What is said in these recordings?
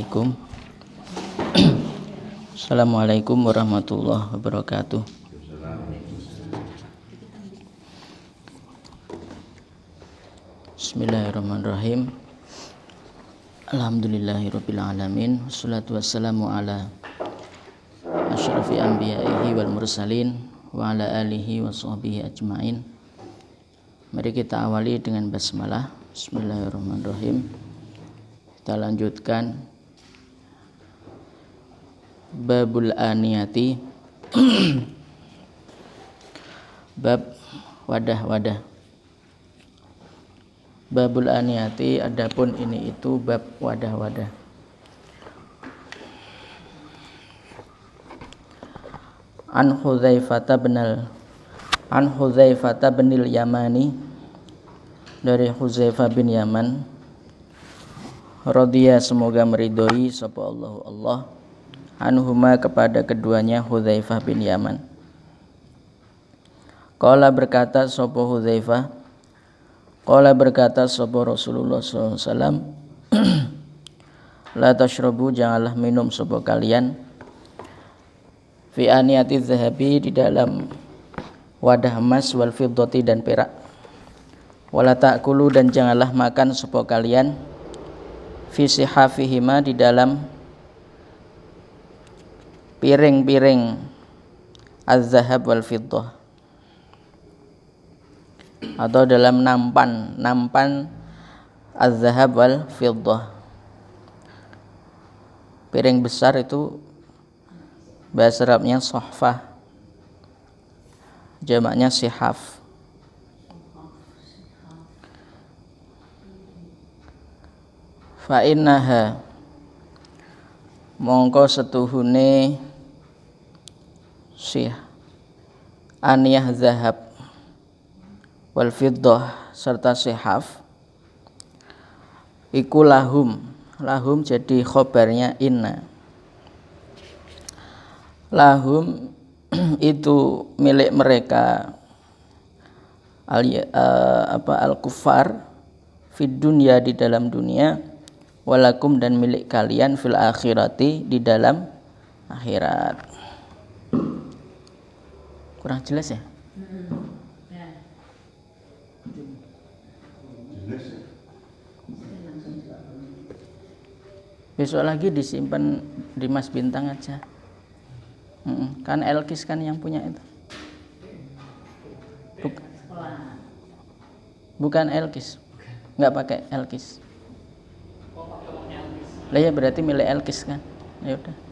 Assalamualaikum. Assalamualaikum warahmatullahi wabarakatuh. Bismillahirrahmanirrahim. Alhamdulillahirrabbilalamin Wassalatu wassalamu ala Ashrafi anbiya'ihi wal mursalin Wa ala alihi wa ajma'in. Mari kita awali dengan basmalah. Bismillahirrahmanirrahim. Kita lanjutkan babul aniyati. Bab wadah-wadah babul aniyati adapun ini itu bab wadah-wadah an Hudzaifah bin an Hudzaifah bin Yamani dari Hudzaifah bin Yaman. Radhiya semoga meridhoi sapa Allah Allah anhuma kepada keduanya Hudzaifah bin Yaman. Qala berkata sapa Hudzaifah? Qala berkata sapa Rasulullah SAW La tashrabu janganlah minum sapa kalian. Fi aniyati zahabi di dalam wadah emas wal fiddati dan perak. Wala ta'kulu dan janganlah makan sapa kalian. Fi sihafihima di dalam piring-piring az-zahab wal fiddah atau dalam nampan nampan az-zahab wal fiddah piring besar itu bahasa Arabnya sohfah. Jamaknya sihaf. Fa innaha mongko setuhune syih aniyah zahab wal fiddah serta sihaf iku lahum. Lahum jadi khobarnya inna. Lahum itu milik mereka al uh, apa al kufar fid dunya di dalam dunia. Walakum dan milik kalian fil akhirati di dalam akhirat kurang jelas ya? Besok lagi disimpan di Mas Bintang aja. Kan Elkis kan yang punya itu. Buk bukan Elkis. Nggak pakai Elkis. Lah ya berarti milik Elkis kan? Ya udah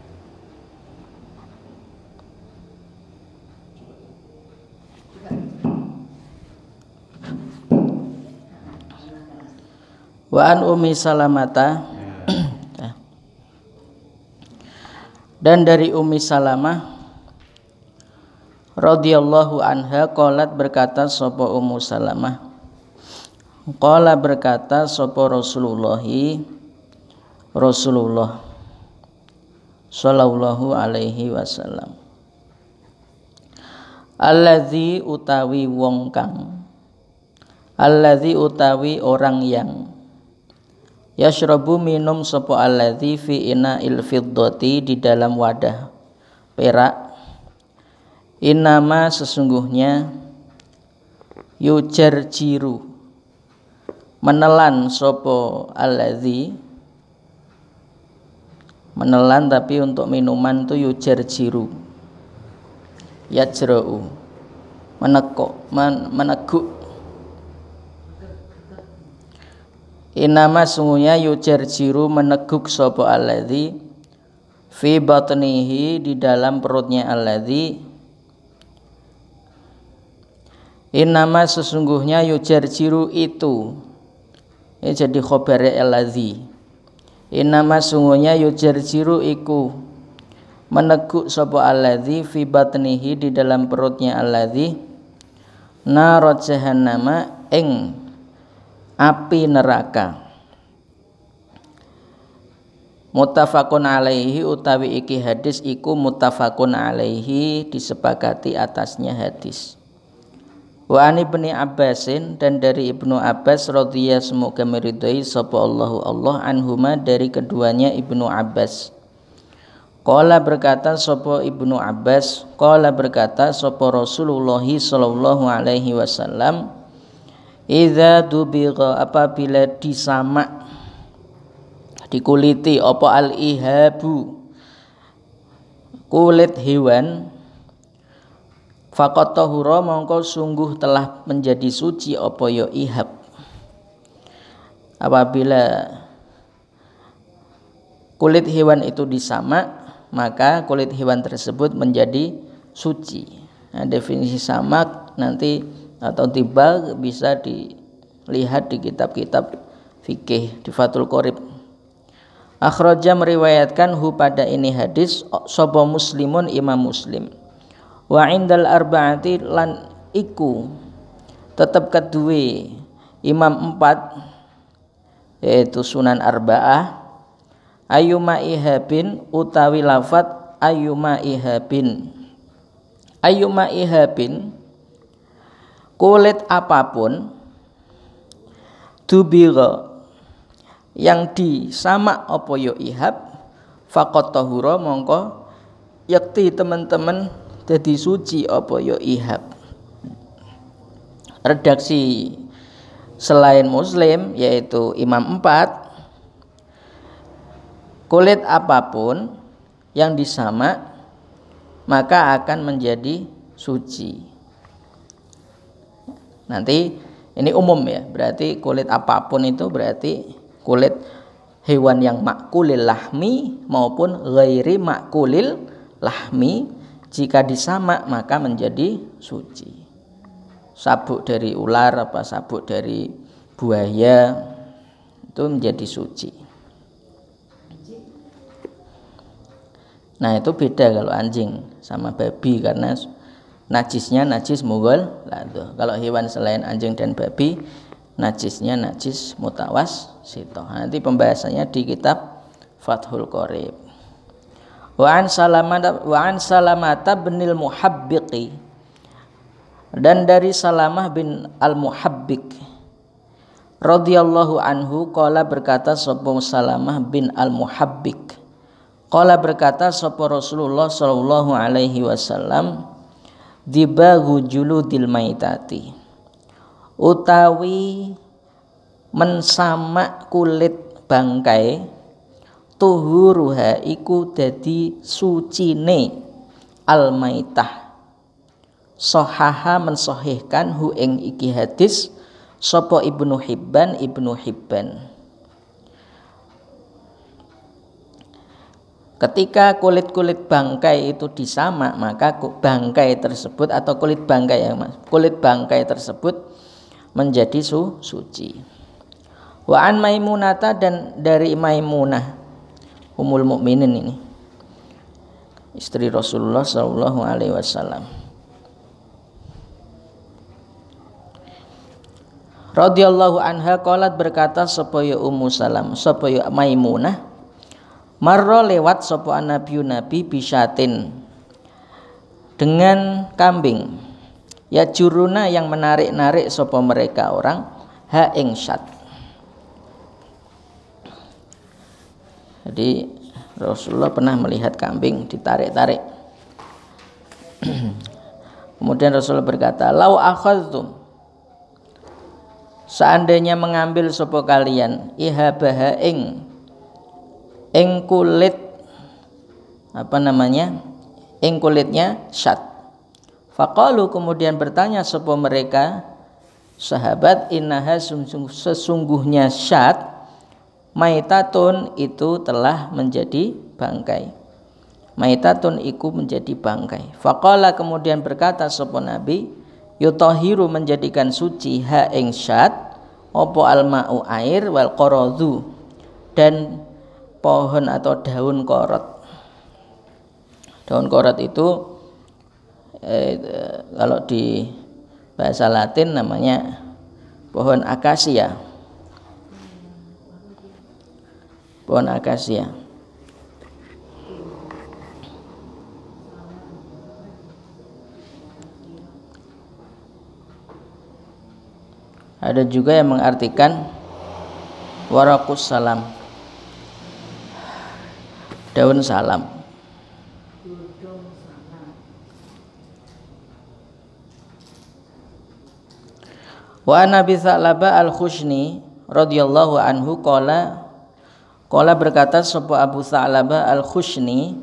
Wa an Umi Salamata. Dan dari Umi Salamah radhiyallahu anha qalat berkata sapa Ummu Salamah? Qala berkata sapa Rasulullah Rasulullah sallallahu alaihi wasallam. Allazi utawi wong kang Allazi utawi orang yang yashrabu minum sapa alladzi fi ina'il fiddati di dalam wadah. Perak. Inama sesungguhnya yujar jiru. Menelan sopo alladzi. Menelan tapi untuk minuman itu yujar jiru. Yajra'u. Menekuk men, meneguk Inama sungguhnya yujar jiru meneguk sopo alladhi fi batnihi di dalam perutnya alladhi Inama sesungguhnya yujar jiru itu. Ini jadi khobarnya alladhi Inama sungguhnya yujar jiru iku meneguk sopo alladhi fi batnihi di dalam perutnya alladhi narot jahannama ing api neraka Mutafakun alaihi utawi iki hadis iku mutafakun alaihi disepakati atasnya hadis Wa ani ibni Abbasin dan dari Ibnu Abbas radhiyallahu semoga meridai sapa Allahu Allah anhuma dari keduanya Ibnu Abbas. Qala berkata sapa Ibnu Abbas, qala berkata sapa Rasulullah sallallahu alaihi wasallam, "Idza dubigha apabila disamak dikuliti apa al ihabu kulit hewan Fakot tohuro mongko sungguh telah menjadi suci apa yo ya ihab. Apabila kulit hewan itu disamak, maka kulit hewan tersebut menjadi suci. Nah, definisi samak nanti atau tiba bisa dilihat di kitab-kitab fikih di Fatul Qorib. Akhraja meriwayatkan hu pada ini hadis sobo muslimun imam muslim wa indal arba'ati lan iku tetap kedue imam empat yaitu sunan arba'ah ayuma ihabin utawi lafat ayuma ihabin ayuma ihabin kulit apa pun dubira yang disama apa yo ihab faqat tahura mongko yakti teman-teman jadi suci apa yo ihab. Redaksi selain muslim yaitu imam empat kulit apa pun yang disama maka akan menjadi suci nanti ini umum ya berarti kulit apa pun itu berarti kulit hewan yang makulil lahmi maupun ghairi makulil lahmi jika disamak maka menjadi suci. Sabuk dari ular apa sabuk dari buaya itu menjadi suci. Nah itu beda kalau anjing sama babi karena najisnya najis mugol kalau hewan selain anjing dan babi najisnya najis mutawas sito. Nanti pembahasannya di kitab Fathul Qorib wa an salamata wa an salamata binil muhabbiqi. Dan dari Salamah bin al muhabbiq radhiyallahu anhu qala berkata sapa Salamah bin al muhabbiq qala berkata sapa Rasulullah sallallahu alaihi wasallam dibagu juludil maitati. Utawi mensamak kulit bangkai tuhuruha iku dadi sucine almaitah. Sohaha mensohihkan hu ing iki hadis sopo ibnu hibban ibnu hibban Ketika kulit-kulit bangkai itu disamak, maka bangkai tersebut atau kulit bangkai ya Mas, kulit bangkai tersebut menjadi su suci. Wa an Maimunata dan dari Maimunah Ummul Mukminin ini istri Rasulullah Shallallahu Alaihi Wasallam. radhiyallahu anha qalat berkata supaya Ummu Salam supaya Maimunah marro lewat sapa nabi nabi bisatin dengan kambing. Ya juruna yang menarik-narik sapa mereka orang ha ing syat. Jadi Rasulullah pernah melihat kambing ditarik-tarik. Kemudian Rasulullah berkata, "Lau akhadtum. Seandainya mengambil sopo kalian ihabaha ing ing kulit apa namanya? ing kulitnya syat. Faqalu kemudian bertanya sopo mereka sahabat innaha sesungguhnya syat maitatun itu telah menjadi bangkai maitatun iku menjadi bangkai faqala kemudian berkata sapa nabi yutahiru menjadikan suci ha ing syat opo alma'u air wal qaradu dan pohon atau daun korot. Daun korot itu eh, kalau di bahasa Latin namanya pohon akasia. Pohon akasia. ada juga yang mengartikan warakus salam daun salam. Wa Nabi Sa'laba Al-Khushni radhiyallahu anhu qala qala berkata sapa Abu Sa'laba Al-Khushni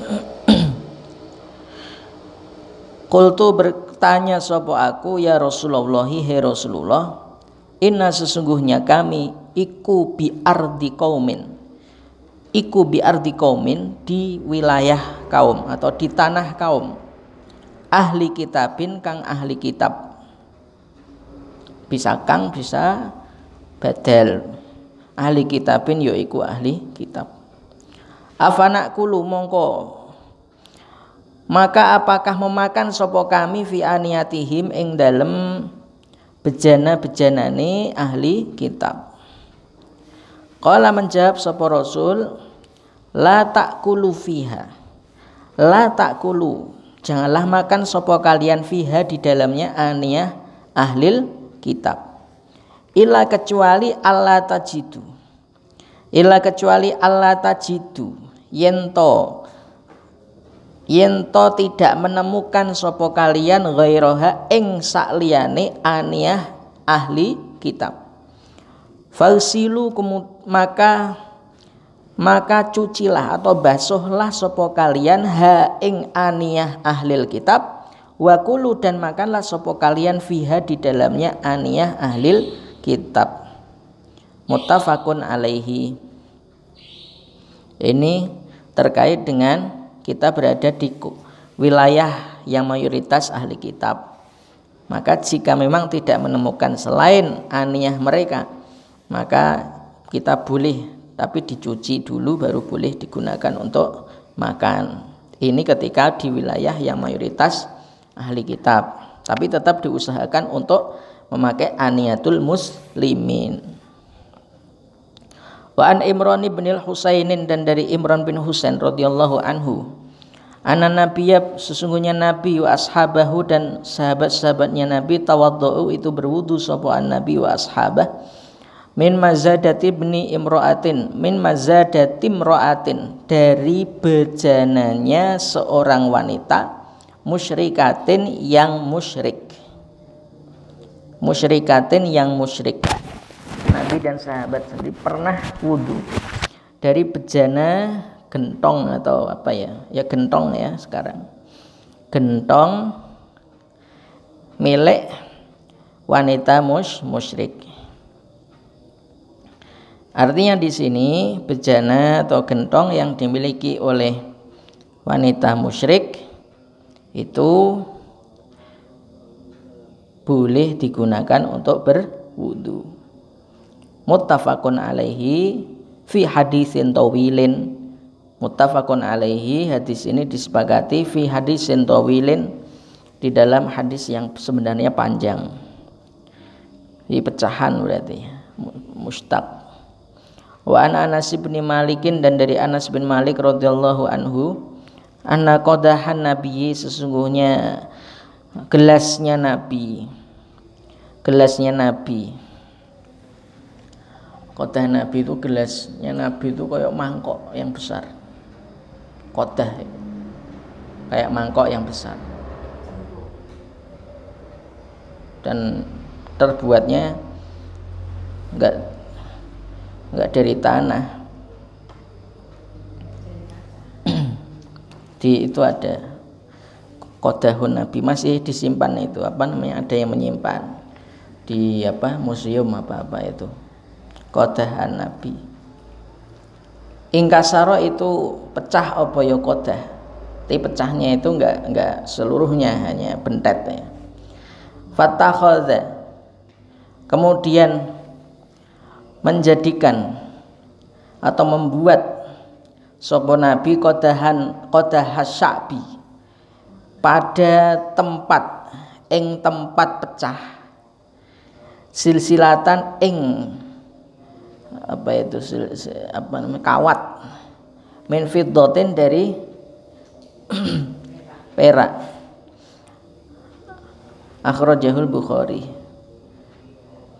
Qultu bertanya sapa aku ya Rasulullah he Rasulullah inna sesungguhnya kami iku bi ardi kaumin iku bi ardi kaumin di wilayah kaum atau di tanah kaum. Ahli kitabin kang ahli kitab. Bisa kang bisa badal. Ahli kitabin yaiku ahli kitab. Afanak kulu mongko. Maka apakah memakan sopo kami fi aniyatihim ing dalem bejana-bejanane ahli kitab Qala menjawab sopo Rasul la takulu fiha. La takulu. Janganlah makan sopo kalian fiha di dalamnya aniyah ahlil kitab. Illa kecuali Allah tajidu. Illa kecuali Allah tajidu. Yento yento tidak menemukan sopo kalian ghairaha ing sakliyane aniyah ahli kitab falsilu maka maka cucilah atau basuhlah sopo kalian ha ing aniyah ahli kitab Wakulu dan makanlah sopo kalian fiha di dalamnya aniyah ahlil kitab. Muttafaqun alaihi. Ini terkait dengan kita berada di wilayah yang mayoritas ahli kitab. Maka jika memang tidak menemukan selain aniyah mereka, maka kita boleh tapi dicuci dulu baru boleh digunakan untuk makan. Ini ketika di wilayah yang mayoritas ahli kitab tapi tetap diusahakan untuk memakai aniyatul muslimin. Wa an Imran bin Husainin dan dari Imran bin Husain radhiyallahu anhu. Ana nabiya sesungguhnya nabi wa ashabahu dan sahabat-sahabatnya nabi tawaddu itu berwudu sapa nabi wa ashabah min mazadati ibni imra'atin min mazadati imra'atin dari bejananya seorang wanita musyrikatin yang musyrik. Musyrikatin yang musyrik. Nabi dan sahabat sendiri pernah wudhu dari bejana gentong atau apa ya? Ya gentong ya sekarang. Gentong milik wanita mus musyrik artinya di sini bejana atau gentong yang dimiliki oleh wanita musyrik itu boleh digunakan untuk berwudu. Muttafaqun alaihi fi hadisin tawilin. Muttafaqun alaihi hadis ini disepakati fi hadisin tawilin di dalam hadis yang sebenarnya panjang. Di pecahan berarti mustaq. Wa an Anas bin Malikin dan dari Anas bin Malik radhiyallahu anhu Anna kodahan Nabi sesungguhnya gelasnya Nabi gelasnya Nabi. Kodah Nabi itu gelasnya Nabi itu kayak mangkok yang besar. Kodah kayak mangkok yang besar. Dan terbuatnya enggak enggak dari tanah. Di itu ada kodahun Nabi. Masih disimpan itu apa namanya ada yang menyimpan di apa museum apa apa itu. Kodahan Nabi. Ingkasaro itu pecah apa ya kodah? Tapi pecahnya itu enggak enggak seluruhnya hanya bentet ya kemudian menjadikan atau membuat Sopo Nabi kodahan kodah syabi pada tempat ing tempat pecah silsilatan ing apa itu sil, apa namanya kawat min dari perak. Akhrajahul bukhari.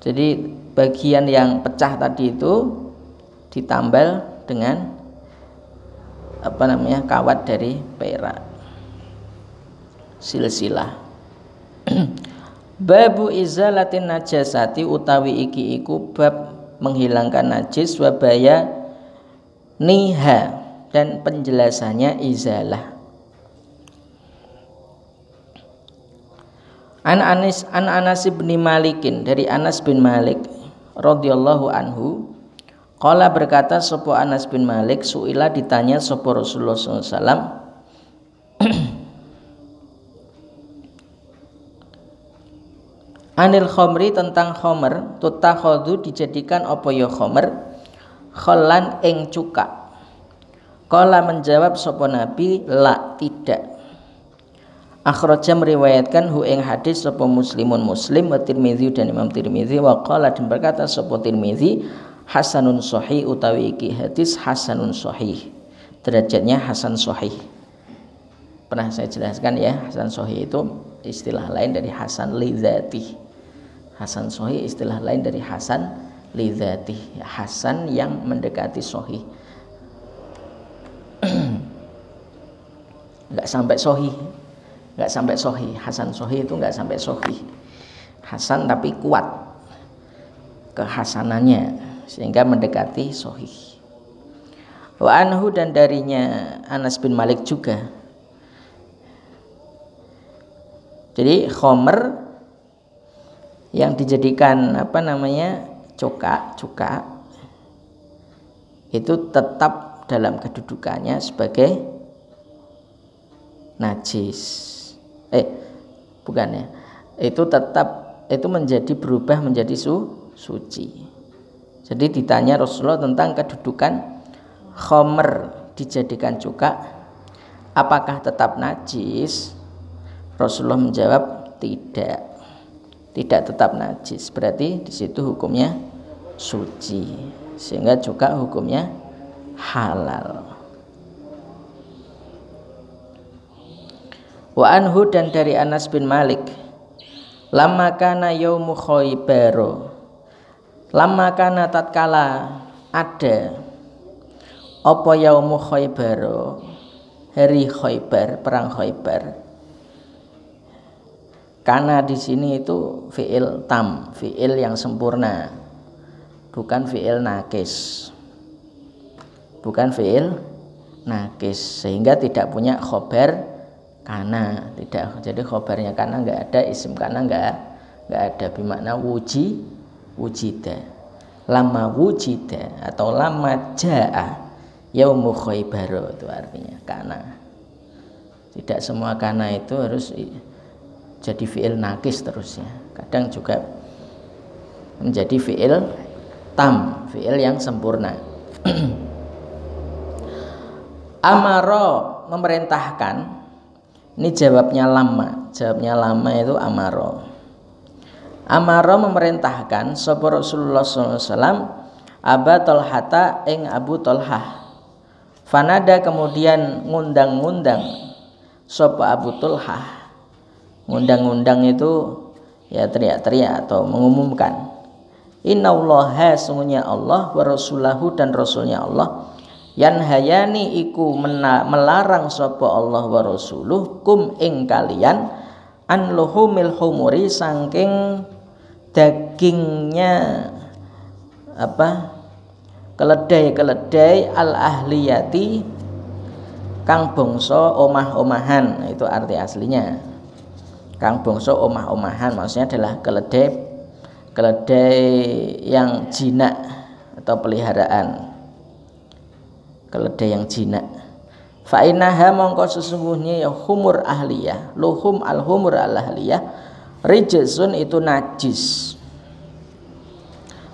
Jadi bagian yang pecah tadi itu ditambal dengan apa namanya kawat dari perak. Silsilah. Babu izalatin najasati utawi iki iku bab menghilangkan najis wabaya niha dan penjelasannya izalah. An Anas An Anas bin Malikin dari Anas bin Malik radhiyallahu anhu Qala berkata sopo Anas bin Malik? Suila ditanya sopo Rasulullah SAW Anil khomri tentang khomer tutakhodu dijadikan opo ya khomer? Kholan ing cuka Qala menjawab sopo Nabi? La tidak Akhraja meriwayatkan hu ing hadis sapa muslimun muslim wa tirmidzi dan Imam Tirmidzi wa qala dan berkata sapa Tirmidzi hasanun sahih utawi iki hadis hasanun sahih derajatnya hasan sahih. Pernah saya jelaskan ya hasan sahih itu istilah lain dari hasan lidzati hasan sahih istilah lain dari hasan lidzati hasan yang mendekati sahih. Nggak sampai sahih nggak sampai sohi. Hasan sohi itu nggak sampai sohi. Hasan tapi kuat kehasanannya sehingga mendekati sohi. Wa anhu dan darinya Anas bin Malik juga. Jadi khomer yang dijadikan apa namanya cuka cuka itu tetap dalam kedudukannya sebagai najis eh bukan ya. Itu tetap itu menjadi berubah menjadi su, suci. Jadi ditanya Rasulullah tentang kedudukan khomer dijadikan cuka apakah tetap najis? Rasulullah menjawab tidak. Tidak tetap najis. Berarti di situ hukumnya suci. Sehingga cuka hukumnya halal Wa anhu dan dari Anas bin Malik. Lama kana yaumu khaybaro. Lama kana tatkala ada. Apa yaumu khaybaro? Hari khaybar, perang khaybar. Karena di sini itu fi'il tam, fi'il yang sempurna. Bukan fi'il nakis. Bukan fi'il nakis. Sehingga tidak punya khobar kana tidak. Jadi khobarnya kana nggak ada isim kana nggak nggak ada. Bimakna wuji wujida. Lama wujida atau lama jaa yaumu khaybar itu artinya kana. Tidak semua kana itu harus jadi fiil nakis terusnya kadang juga menjadi fiil tam fiil yang sempurna. Amaro memerintahkan ini jawabnya lama. Jawabnya lama itu amaro. Amaro memerintahkan sapa Rasulullah SAW Aba Tolhata ing Abu Tolhah. Fanada kemudian ngundang-ngundang sapa Abu Tolhah. Ngundang-ngundang itu ya teriak-teriak atau mengumumkan. Inna Allah sungguhnya Allah wa rasulahu dan rasulnya Allah yan hayani iku melarang sapa Allah wa rasuluh kum ing kalian an luhumil humuri saking dagingnya apa keledai-keledai al ahliyati kang bangsa omah-omahan. Itu arti aslinya. Kang bangsa omah-omahan maksudnya adalah keledai keledai yang jinak atau peliharaan keledai yang jinak. Fa innaha mongko sesungguhnya ya humur ahliyah. Luhum al humur al ahliyah rijsun itu najis.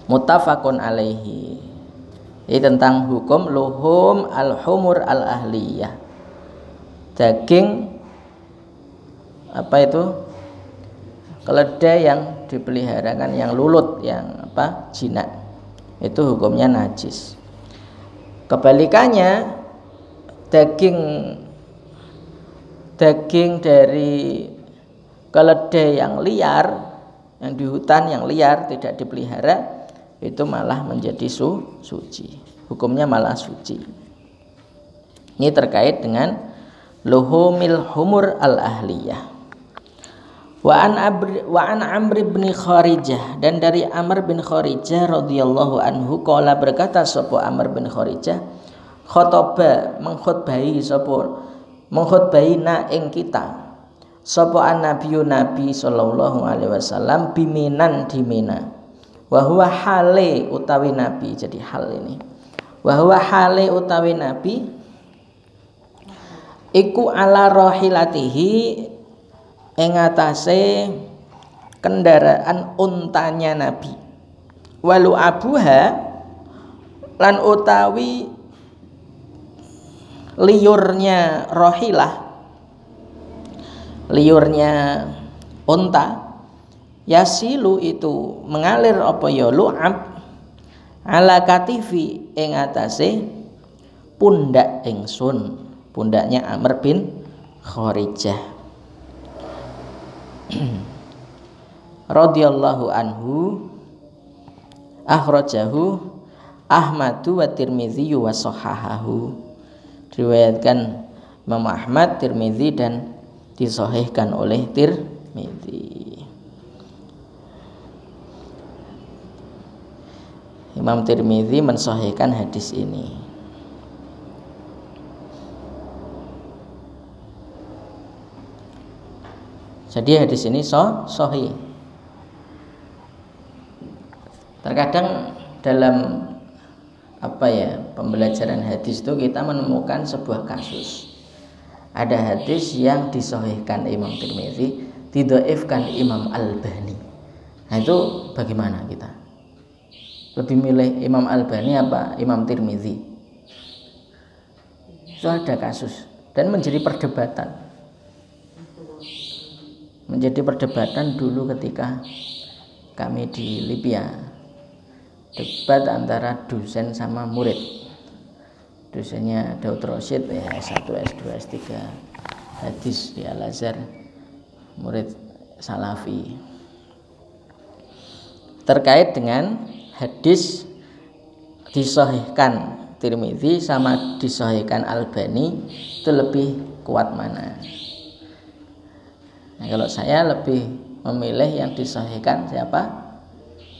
Mutafakun alaihi. Ini tentang hukum luhum al humur al ahliyah daging apa itu? Keledai yang dipeliharakan yang lulut yang apa? Jinak. Itu hukumnya najis Kebalikannya daging daging dari keledai yang liar yang di hutan yang liar tidak dipelihara itu malah menjadi su suci. Hukumnya malah suci. Ini terkait dengan luhumil humur al ahliyah wa an abri, wa an amr bin kharijah. Dan dari amr bin kharijah radhiyallahu anhu qala berkata sapa amr bin kharijah khotoba mengkhutbahi sapa mengkhutbahi na ing kita sapa annabiyyu nabi sallallahu alaihi wasallam biminan di Mina. Wa huwa hale utawi nabi jadi hal ini. Wa huwa hale utawi nabi iku ala rohilatihi ing atase kendaraan untanya nabi. Walu abuha lan utawi liurnya rohilah. Liurnya unta. Yasilu itu mengalir apa ya? Lu'ab ala katifi ing atase pundak ingsun. Pundaknya Amr bin Kharijah radhiyallahu anhu akhrajahu Ahmadu wa Tirmizi wa sahahahu riwayatkan Imam Ahmad, Tirmizi dan disahihkan oleh Tirmidzi. Imam Tirmidzi mensahihkan hadis ini. Jadi hadis ini so, sahih. Terkadang dalam apa ya pembelajaran hadis itu kita menemukan sebuah kasus. Ada hadis yang disohhikan Imam Tirmizi didoifkan Imam Al-Bani. Nah itu bagaimana kita? Lebih milih Imam Al-Bani apa Imam Tirmizi? Itu ada kasus dan menjadi perdebatan menjadi perdebatan dulu ketika kami di Libya. Debat antara dosen sama murid. Dosennya Daud Rosid ya S1, S2, S3 hadis di Al-Azhar murid Salafi. Terkait dengan hadis disahihkan Tirmidzi sama disahihkan Albani itu lebih kuat mana nah, kalau saya lebih memilih yang disahihkan siapa?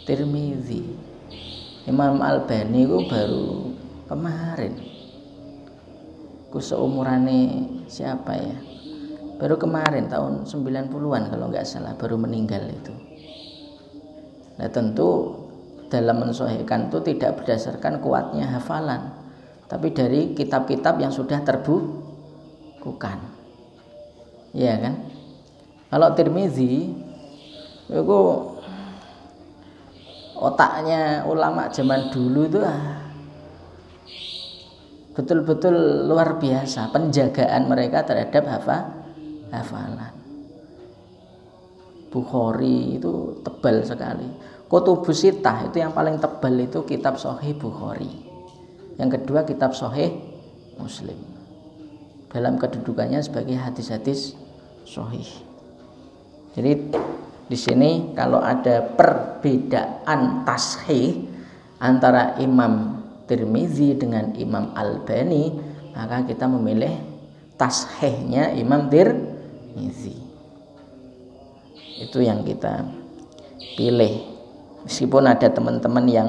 Tirmidzi Imam Albani itu baru kemarin. Ku seumurane siapa ya? Baru kemarin tahun 90-an kalau nggak salah baru meninggal itu. Nah tentu dalam mensohikan itu tidak berdasarkan kuatnya hafalan tapi dari kitab-kitab yang sudah terbukukan. Ya kan kalau Tirmizi itu otaknya ulama zaman dulu itu ah, betul-betul luar biasa penjagaan mereka terhadap hafa, hafalan. Bukhari itu tebal sekali. Kutubus Sitah itu yang paling tebal itu kitab Sahih Bukhari. Yang kedua kitab Sahih Muslim. Dalam kedudukannya sebagai hadis-hadis Sahih. Jadi di sini kalau ada perbedaan tashih antara Imam Tirmizi dengan Imam Albani maka kita memilih tashehnya Imam Tirmizi. Itu yang kita pilih. Meskipun ada teman-teman yang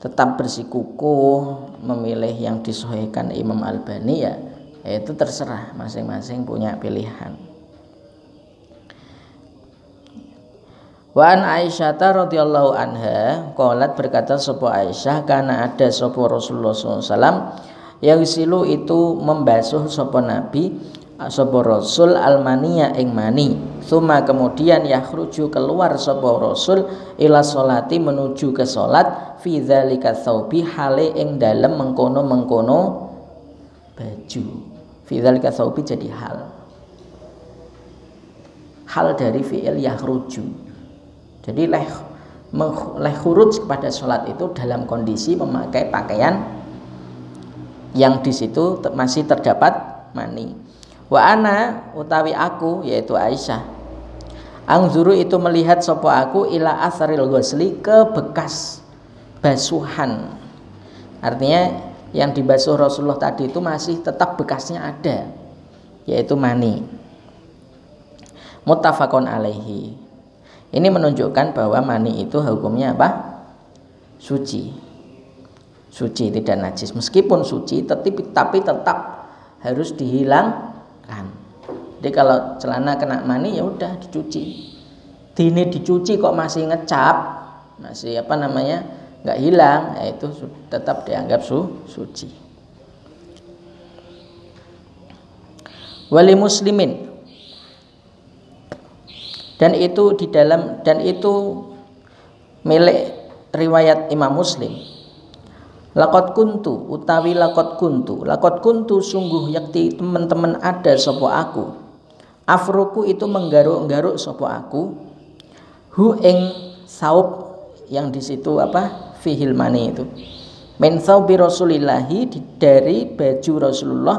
tetap bersikukuh memilih yang disohhikan Imam Albani ya, ya itu terserah masing-masing punya pilihan Wa an Aisyah radhiyallahu anha qalat berkata sapa Aisyah karena ada sapa Rasulullah SAW yang silu itu membasuh sapa Nabi sapa Rasul almania ing mani. Suma kemudian yakhruju keluar sapa Rasul ila solati menuju ke salat fi dzalika tsaubi hale ing dalem mengkono-mengkono baju. Fi dzalika tsaubi jadi hal. Hal dari fi'il yakhruju jadi leh leh khuruj kepada sholat itu dalam kondisi memakai pakaian yang di situ masih terdapat mani. Wa ana utawi aku yaitu Aisyah. Angzuru itu melihat sopo aku ila asaril ghusli ke bekas basuhan. Artinya yang dibasuh Rasulullah tadi itu masih tetap bekasnya ada yaitu mani. Muttafaqun alaihi. Ini menunjukkan bahwa mani itu hukumnya apa? Suci. Suci tidak najis. Meskipun suci tetapi tapi tetap harus dihilangkan. Jadi kalau celana kena mani ya udah dicuci. Dini dicuci kok masih ngecap, masih apa namanya nggak hilang, ya itu tetap dianggap su suci. Wali muslimin dan itu di dalam dan itu milik riwayat Imam Muslim. Lakot kuntu utawi lakot kuntu. Lakot kuntu sungguh yakti teman-teman ada sopo aku. Afruku itu menggaruk-garuk sopo aku. Hu ing saup yang di situ apa? Fihil mani itu. Min saubi rasulillahi dari baju Rasulullah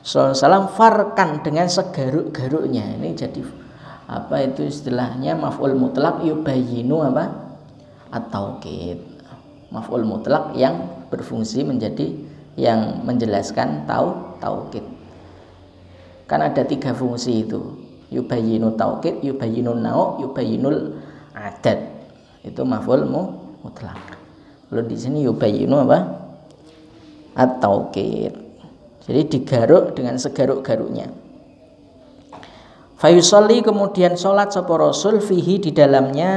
SAW farkan dengan segaruk-garuknya. Ini jadi apa itu istilahnya? Maf'ul mutlak yubayinu apa? Atau kit maf'ul mutlak yang berfungsi menjadi yang menjelaskan tau taukid kan ada tiga fungsi itu. Yubayinu taukid yubayinu nau yubayinul adat itu maf'ul mutlak lalu di sini yubayinu apa? Atau kit jadi digaruk dengan segaruk-garuknya Fayusolli kemudian sholat sopo Rasul fihi di dalamnya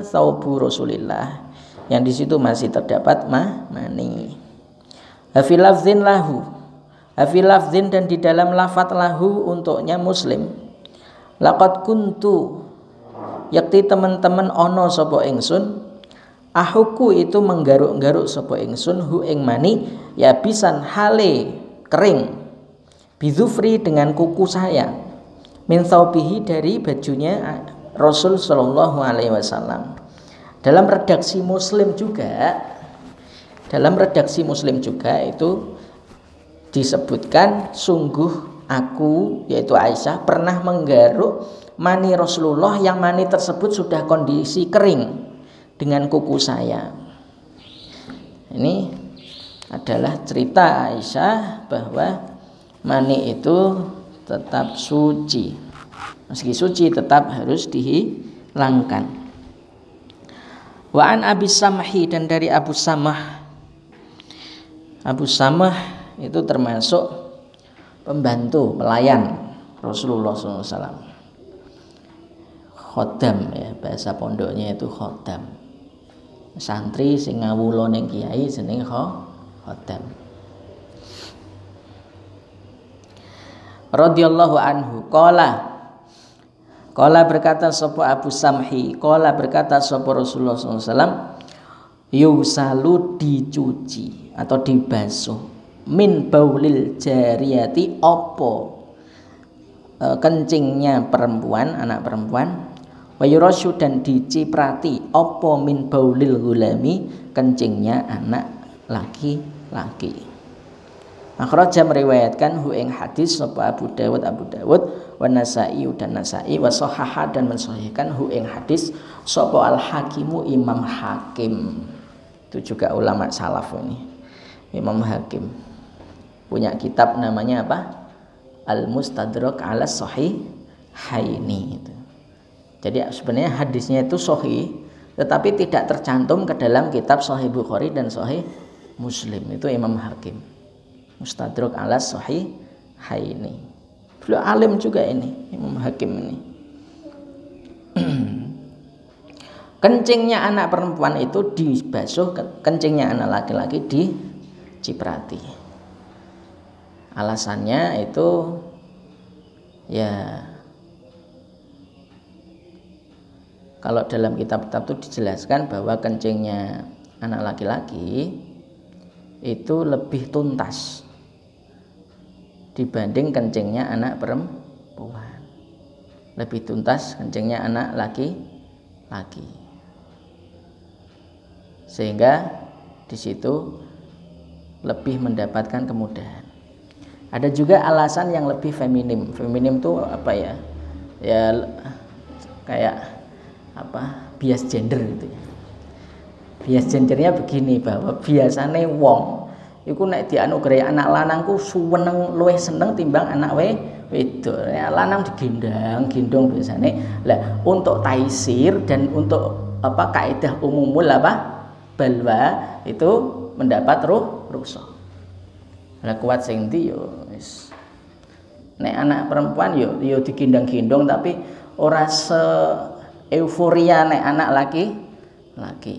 saubu Rasulillah. Yang di situ masih terdapat mah mani. Hafilafzin lahu. Hafilafzin dan di dalam lafat lahu untuknya muslim. Lakat kuntu. Yakti teman-teman ono sopo ingsun. Ahuku itu menggaruk-garuk sopo ingsun hu ing mani ya bisan hale kering. Bizufri dengan kuku saya min thawbihi dari bajunya Rasul Shallallahu Alaihi Wasallam. Dalam redaksi Muslim juga, dalam redaksi Muslim juga itu disebutkan sungguh aku yaitu Aisyah pernah menggaruk mani Rasulullah yang mani tersebut sudah kondisi kering dengan kuku saya. Ini adalah cerita Aisyah bahwa mani itu tetap suci. Meski suci tetap harus dihilangkan. Wa an Abi Samhi dan dari Abu Samah. Abu Samah itu termasuk pembantu pelayan Rasulullah SAW khodam ya bahasa pondoknya itu khodam. Santri sing ngawulo ning kiai jeneng khodam radhiyallahu anhu. Qala. Qala berkata sapa Abu Samhi qala berkata sapa Rasulullah SAW yusalu dicuci atau dibasuh min baulil jariyati. Opo e, kencingnya perempuan anak perempuan. Wayurasyu dan diciprati. Opo min baulil gulami? Kencingnya anak laki-laki Akhraja meriwayatkan hu ing hadis sapa Abu Dawud Abu Dawud wa Nasa'i dan Nasa'i wa sahaha dan mensahihkan hu ing hadis sapa Al Hakimu Imam Hakim. Itu juga ulama salaf ini. Imam Hakim. Punya kitab namanya apa? Al Mustadrak ala Sahih Haini itu. Jadi sebenarnya hadisnya itu sahih tetapi tidak tercantum ke dalam kitab Sahih Bukhari dan Sahih Muslim. Itu Imam Hakim. Mustadrak ala sahih haini. Beliau alim juga ini, Imam Hakim ini. kencingnya anak perempuan itu dibasuh, kencingnya anak laki-laki diciprati. Alasannya itu ya kalau dalam kitab-kitab itu dijelaskan bahwa kencingnya anak laki-laki itu lebih tuntas dibanding kencingnya anak perempuan. Lebih tuntas kencingnya anak laki-laki. Sehingga di situ lebih mendapatkan kemudahan. Ada juga alasan yang lebih feminim. Feminim itu apa ya? Ya kayak apa? Bias gender gitu ya. Bias gendernya begini bahwa biasanya wong iku nek dianugerahi anak lanangku suweneng luwih seneng timbang anak we wedok. Ya, lanang digendang gendong biasanya lah untuk taisir dan untuk apa kaidah umumul apa balwa itu mendapat ruh rusak lah kuat sing yo wis. Nek anak perempuan yo yo digendang-gendong tapi ora se euforia nek anak laki laki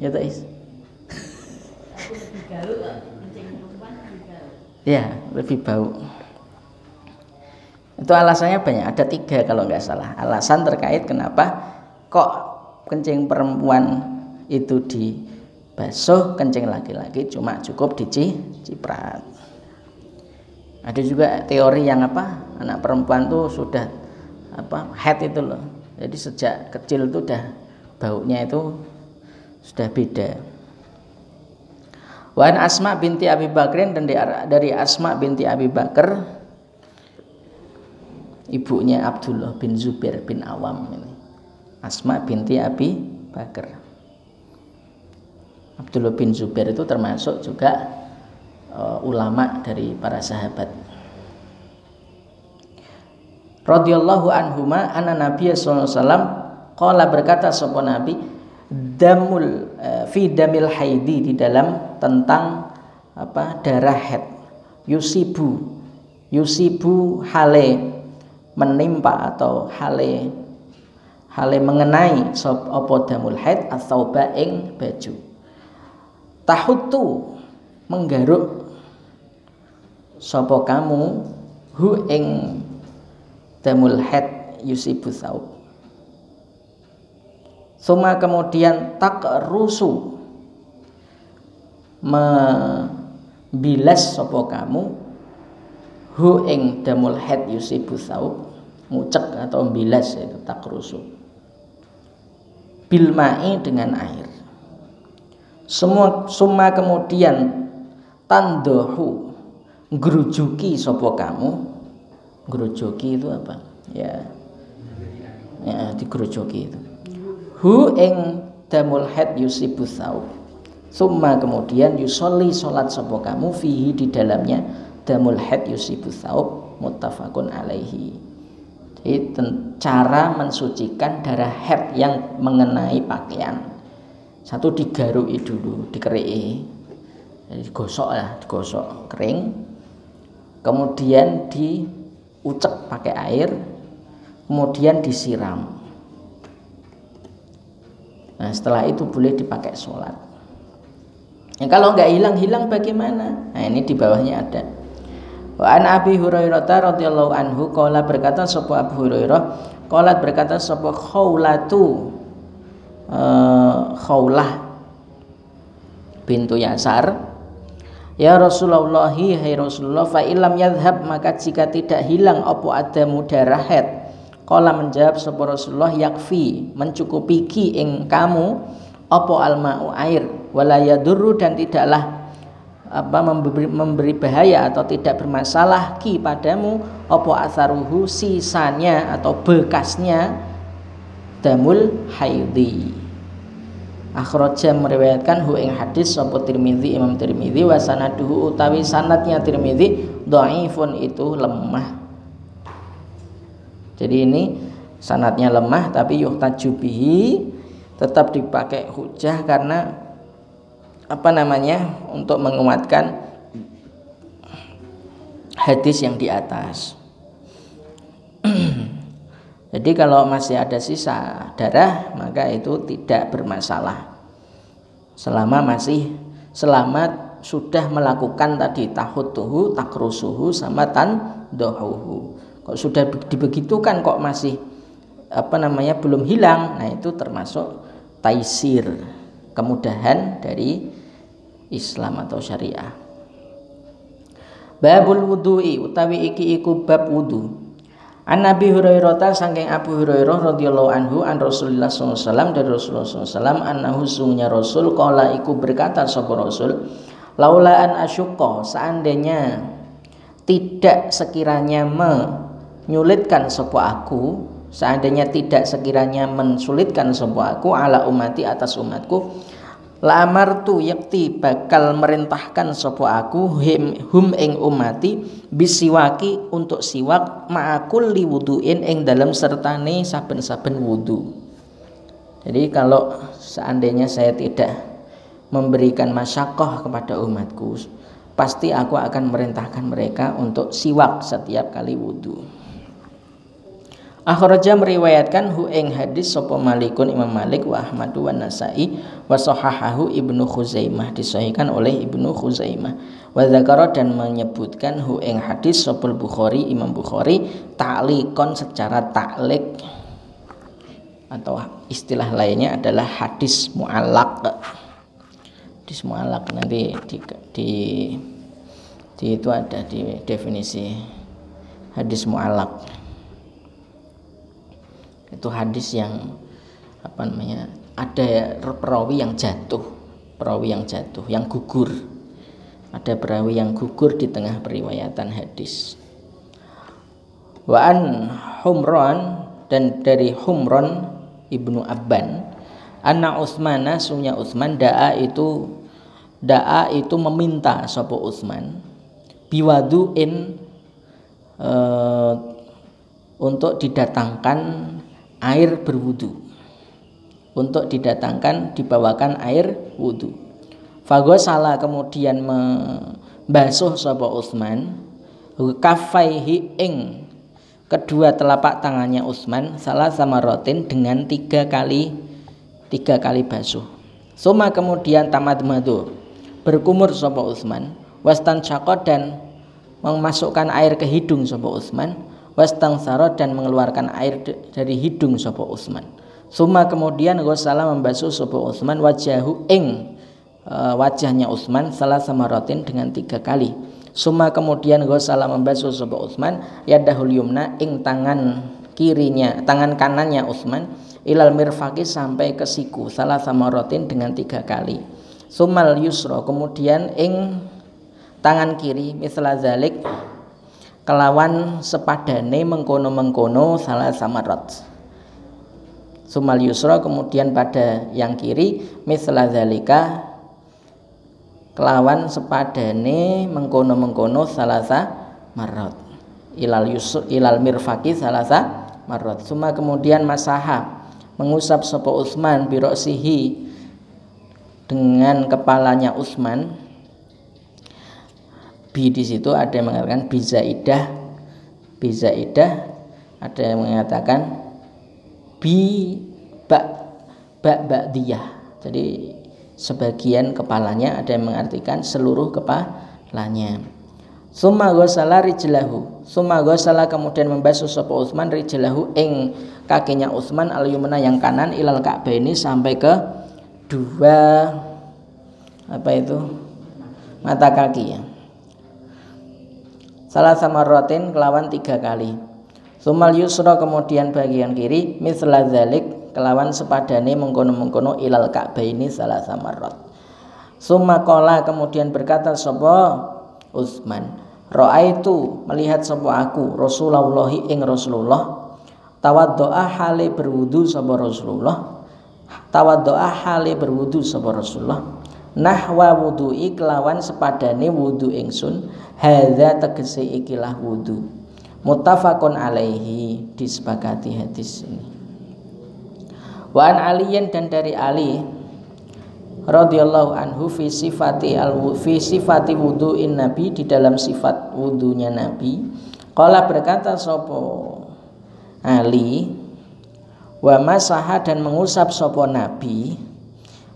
ya ya lebih bau. Itu alasannya banyak ada tiga kalau nggak salah. Alasan terkait kenapa kok kencing perempuan itu di basuh kencing laki-laki cuma cukup diciprat ada juga teori yang apa anak perempuan tuh sudah apa head itu loh. Jadi sejak kecil itu udah baunya itu sudah beda Wan Asma binti Abi Bakrin dan dari Asma binti Abi Bakar ibunya Abdullah bin Zubair bin Awam ini. Asma binti Abi Bakar. Abdullah bin Zubair itu termasuk juga uh, ulama dari para sahabat. Radhiyallahu anhuma anna Nabi sallallahu alaihi wasallam qala berkata sapa Nabi damul uh, fi damil haidi di dalam tentang apa darah head. Yusibu yusibu hale menimpa atau hale hale mengenai sop opo damul haid atau baing baju. Tahutu menggaruk sopo kamu hu ing damul haid yusibu saub Suma kemudian tak rusu membilas sopo kamu. Hu ing damul head yusibu saub. Ngucek atau membilas itu tak rusu bilmai dengan air. Semua suma kemudian tandohu. Gerujuki sopo kamu. Gerujuki itu apa? Ya. Ya digerujuki itu hu ing damul head yusibu saub summa kemudian yusolli solat sopo kamu fihi di dalamnya. Damul head yusibu saub muttafaqun alaihi. Jadi cara mensucikan darah head yang mengenai pakaian. Satu digarui dulu dikerei jadi digosok lah digosok kering. Kemudian diucek pakai air. Kemudian disiram Nah setelah itu boleh dipakai sholat. Ya, kalau nggak hilang-hilang bagaimana? Nah ini di bawahnya ada. Wa an Abi Hurairah radhiyallahu anhu qala berkata sapa Abu Hurairah qala berkata sapa Khawlatu uh, Khawlah bintu Yasar Ya Rasulullah hai Rasulullah fa ilam yadhhab maka jika tidak hilang apa ada darah head Kala menjawab sapa Rasulullah yakfi mencukupi ki ing kamu apa alma'u air? Wala yadurru dan tidaklah apa memberi, memberi bahaya atau tidak bermasalah ki padamu apa asaruhu sisanya atau bekasnya damul haidi Akhraja meriwayatkan hu ing hadis sapa Tirmizi Imam Tirmizi wa sanaduhu utawi sanadnya Tirmizi dhaifun itu lemah jadi ini sanatnya lemah tapi yuhtaju bihi tetap dipakai hujah karena apa namanya untuk menguatkan hadis yang di atas. Jadi kalau masih ada sisa darah maka itu tidak bermasalah. Selama masih selamat sudah melakukan tadi tahutuhu takrusuhu sama tan dohuhu kok sudah dibegitukan kok masih apa namanya belum hilang? Nah itu termasuk taisir kemudahan dari Islam atau syariah. Babul wudu'i utawi iki iku bab wudu. An Nabi Hurairah saking Abu Hurairah radhiyallahu anhu an Rasulullah SAW dari Rasulullah SAW annahu sungnya Rasul kala iku berkata sapa Rasul laula an asyqa seandainya tidak sekiranya me nyulitkan sopo aku seandainya tidak sekiranya mensulitkan sapa aku ala umati atas umatku la amartu yakti bakal merintahkan sapa aku him, hum ing umati bisiwaki untuk siwak ma'akul liwuduin ing dalam sertane saben-saben wudu. Jadi kalau seandainya saya tidak memberikan masyakoh kepada umatku pasti aku akan merintahkan mereka untuk siwak setiap kali wudhu Akhraja meriwayatkan hu ing hadis sapa Malikun Imam Malik wa Ahmad wa Nasai wa sahahahu Ibnu Khuzaimah disahihkan oleh Ibnu Khuzaimah. Wa dzakara dan menyebutkan hu ing hadis sapa Bukhari Imam Bukhari ta'liqon secara ta'liq. Atau istilah lainnya adalah hadis mu'allaq. Hadis mu'allaq nanti di, di, di itu ada di definisi hadis mu'allaq itu hadis yang apa namanya ada perawi yang jatuh perawi yang jatuh yang gugur. Ada perawi yang gugur di tengah periwayatan hadis. Wa an humran dan dari humron ibnu abban anna Utsmana sunya Utsman daa itu daa itu meminta sapa Utsman biwaduin uh, untuk didatangkan air berwudu. Untuk didatangkan dibawakan air wudu. Salah kemudian membasuh sapa Utsman. Kafaihi ing kedua telapak tangannya Utsman salah sama rotin dengan tiga kali tiga kali basuh. Suma kemudian tamat madu berkumur sapa Utsman wastan cakot dan memasukkan air ke hidung sapa Utsman wastang sarot dan mengeluarkan air dari hidung sopo Utsman. Suma kemudian Ghosala membasuh sopo Utsman wajahu ing e, wajahnya Utsman salah sama rotin dengan tiga kali. Suma kemudian Ghosala membasuh sopo Utsman yadahul yumna ing tangan kirinya, tangan kanannya Utsman ilal mirfaki sampai ke siku salah sama rotin dengan tiga kali. Sumal yusro kemudian ing tangan kiri misal zalik kelawan sepadane mengkono-mengkono salah samarat sumal yusra kemudian pada yang kiri misla zalika kelawan sepadane mengkono-mengkono salasa marot. Ilal yusr ilal mirfaki salasa marot. Suma kemudian masaha mengusap sopo Utsman birosihi dengan kepalanya Utsman bi di situ ada yang mengatakan bizaidah bizaidah ada yang mengatakan bi bak bak bak dia jadi sebagian kepalanya ada yang mengartikan seluruh kepalanya. Summa gosala rijlahu. Summa gosala kemudian membasuh sopo Utsman rijlahu ing kakinya Utsman al yumna yang kanan ilal Ka'bah ini sampai ke dua apa itu? Mata kaki ya salah sama rotin kelawan tiga kali. Sumal yusro kemudian bagian kiri misla zalik kelawan sepadane mengkono-mengkono ilal ka'bah ini salah sama rot summa kola kemudian berkata sopo roa itu melihat sopo aku Rasulullahi ing Rasulullah. Doa hale berwudu sopo Rasulullah. Doa hale berwudu sopo Rasulullah nahwa wudu'i kelawan sepadane wudu ingsun. Hadza tegese ikilah wudu. Muttafaqun alaihi disepakati hadis ini. Wa an aliyin dan dari Ali radhiyallahu anhu fi sifati al fi sifati wudu'in nabi di dalam sifat wudunya nabi qala berkata sopo Ali wa masaha dan mengusap sopo nabi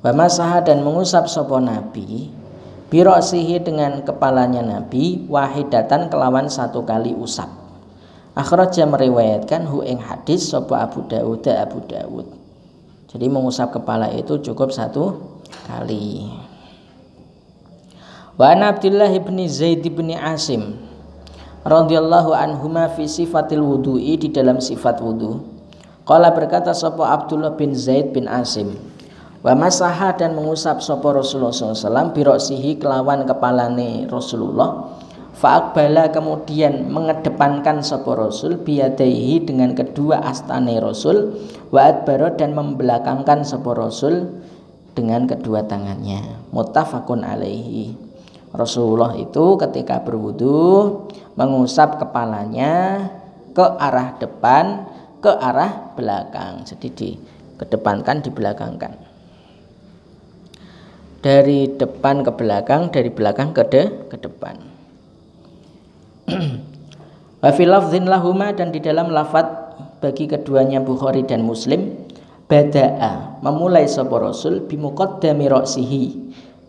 Wa dan mengusap sopo nabi Biroksihi dengan kepalanya nabi Wahidatan kelawan satu kali usap. Akhraja meriwayatkan hu ing hadis sopo Abu Dawud Abu Dawud Jadi mengusap kepala itu cukup satu kali. Wa Abdullah bin Zaid bin Asim radhiyallahu anhuma fi sifatil wudu'i di dalam sifat wudu. Qala berkata sapa Abdullah bin Zaid bin Asim wa masaha dan mengusap sopo Rasulullah SAW biroksihi kelawan kepalane Rasulullah Fa'akbala kemudian mengedepankan sopo Rasul biadaihi dengan kedua astane Rasul wa adbaro dan membelakangkan sopo Rasul dengan kedua tangannya. Muttafaqun alaihi. Rasulullah itu ketika berwudu mengusap kepalanya ke arah depan, ke arah belakang. Jadi di kedepankan, dibelakangkan. Dari depan ke belakang, dari belakang ke de, ke depan. Wa fil lahuma dan di dalam lafat bagi keduanya Bukhari dan Muslim bada'a memulai sapa Rasul bimuqaddami ra'sihi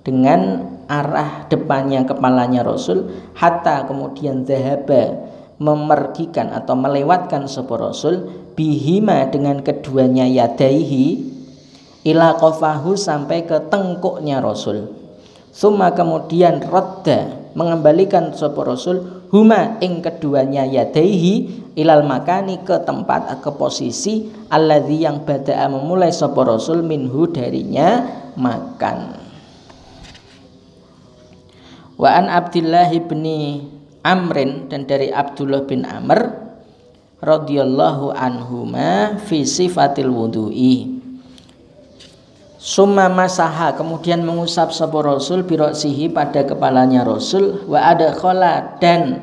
dengan arah depannya kepalanya Rasul hatta kemudian zahaba memergikan atau melewatkan sapa Rasul bihima dengan keduanya yadaihi ila qafahu sampai ke tengkuknya Rasul. Suma kemudian radda mengembalikan sapa Rasul huma ing keduanya yadaihi ilal makani ke tempat ke posisi alladzi yang bada'a memulai sapa rasul minhu darinya makan wa an Abdullah bin Amrin dan dari Abdullah bin Amr radhiyallahu anhuma fi sifatil wudu'i Summa masaha kemudian mengusap sapa Rasul biroksihi pada kepalanya Rasul wa ada khola dan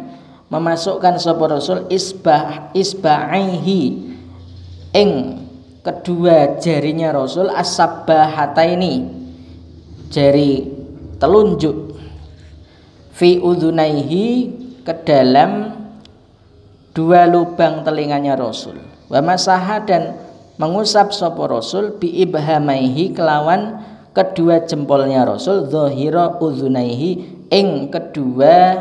memasukkan sapa Rasul isbah isba'ihi ing kedua jarinya Rasul as-sabbahata ini jari telunjuk fi udhunaihi ke dalam dua lubang telinganya Rasul. Wa masaha dan mengusap sopo Rasul bi ibhamaihi kelawan kedua jempolnya Rasul zahira uzunaihi ing kedua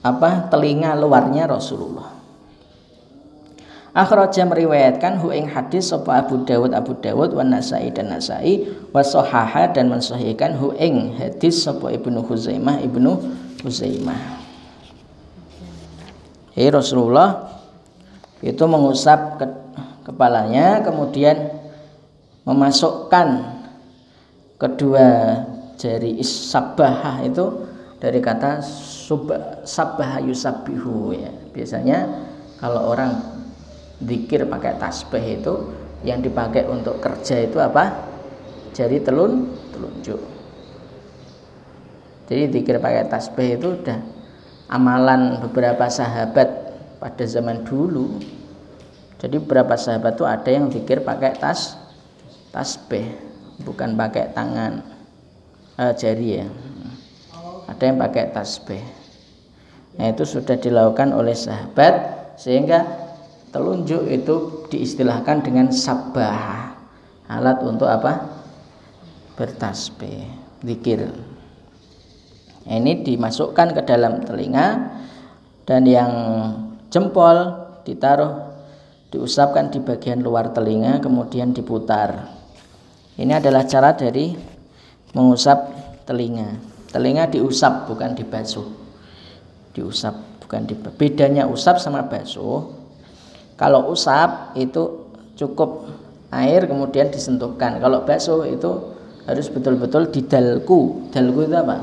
apa telinga luarnya Rasulullah Akhraja meriwayatkan hu ing hadis sapa Abu Dawud Abu Dawud wa Nasai dan Nasai wa sahaha dan mensahihkan hu ing hadis sapa Ibnu Huzaimah Ibnu Huzaimah. Hei Rasulullah itu mengusap ke kepalanya kemudian memasukkan kedua jari isabah itu dari kata sabah yusabihu ya. Biasanya kalau orang dikir pakai tasbih itu yang dipakai untuk kerja itu apa? Jari telun telunjuk. Jadi dikir pakai tasbih itu udah amalan beberapa sahabat pada zaman dulu jadi beberapa sahabat tuh ada yang pikir pakai tas tasbih, bukan pakai tangan eh, jari ya. Ada yang pakai tasbih. Nah itu sudah dilakukan oleh sahabat sehingga telunjuk itu diistilahkan dengan sabah alat untuk apa bertasbih zikir nah, ini dimasukkan ke dalam telinga dan yang jempol ditaruh diusapkan di bagian luar telinga kemudian diputar. Ini adalah cara dari mengusap telinga. Telinga diusap bukan dibasuh. Diusap bukan di bedanya usap sama basuh kalau usap itu cukup air kemudian disentuhkan. Kalau basuh itu harus betul-betul didalku dalku. Itu apa?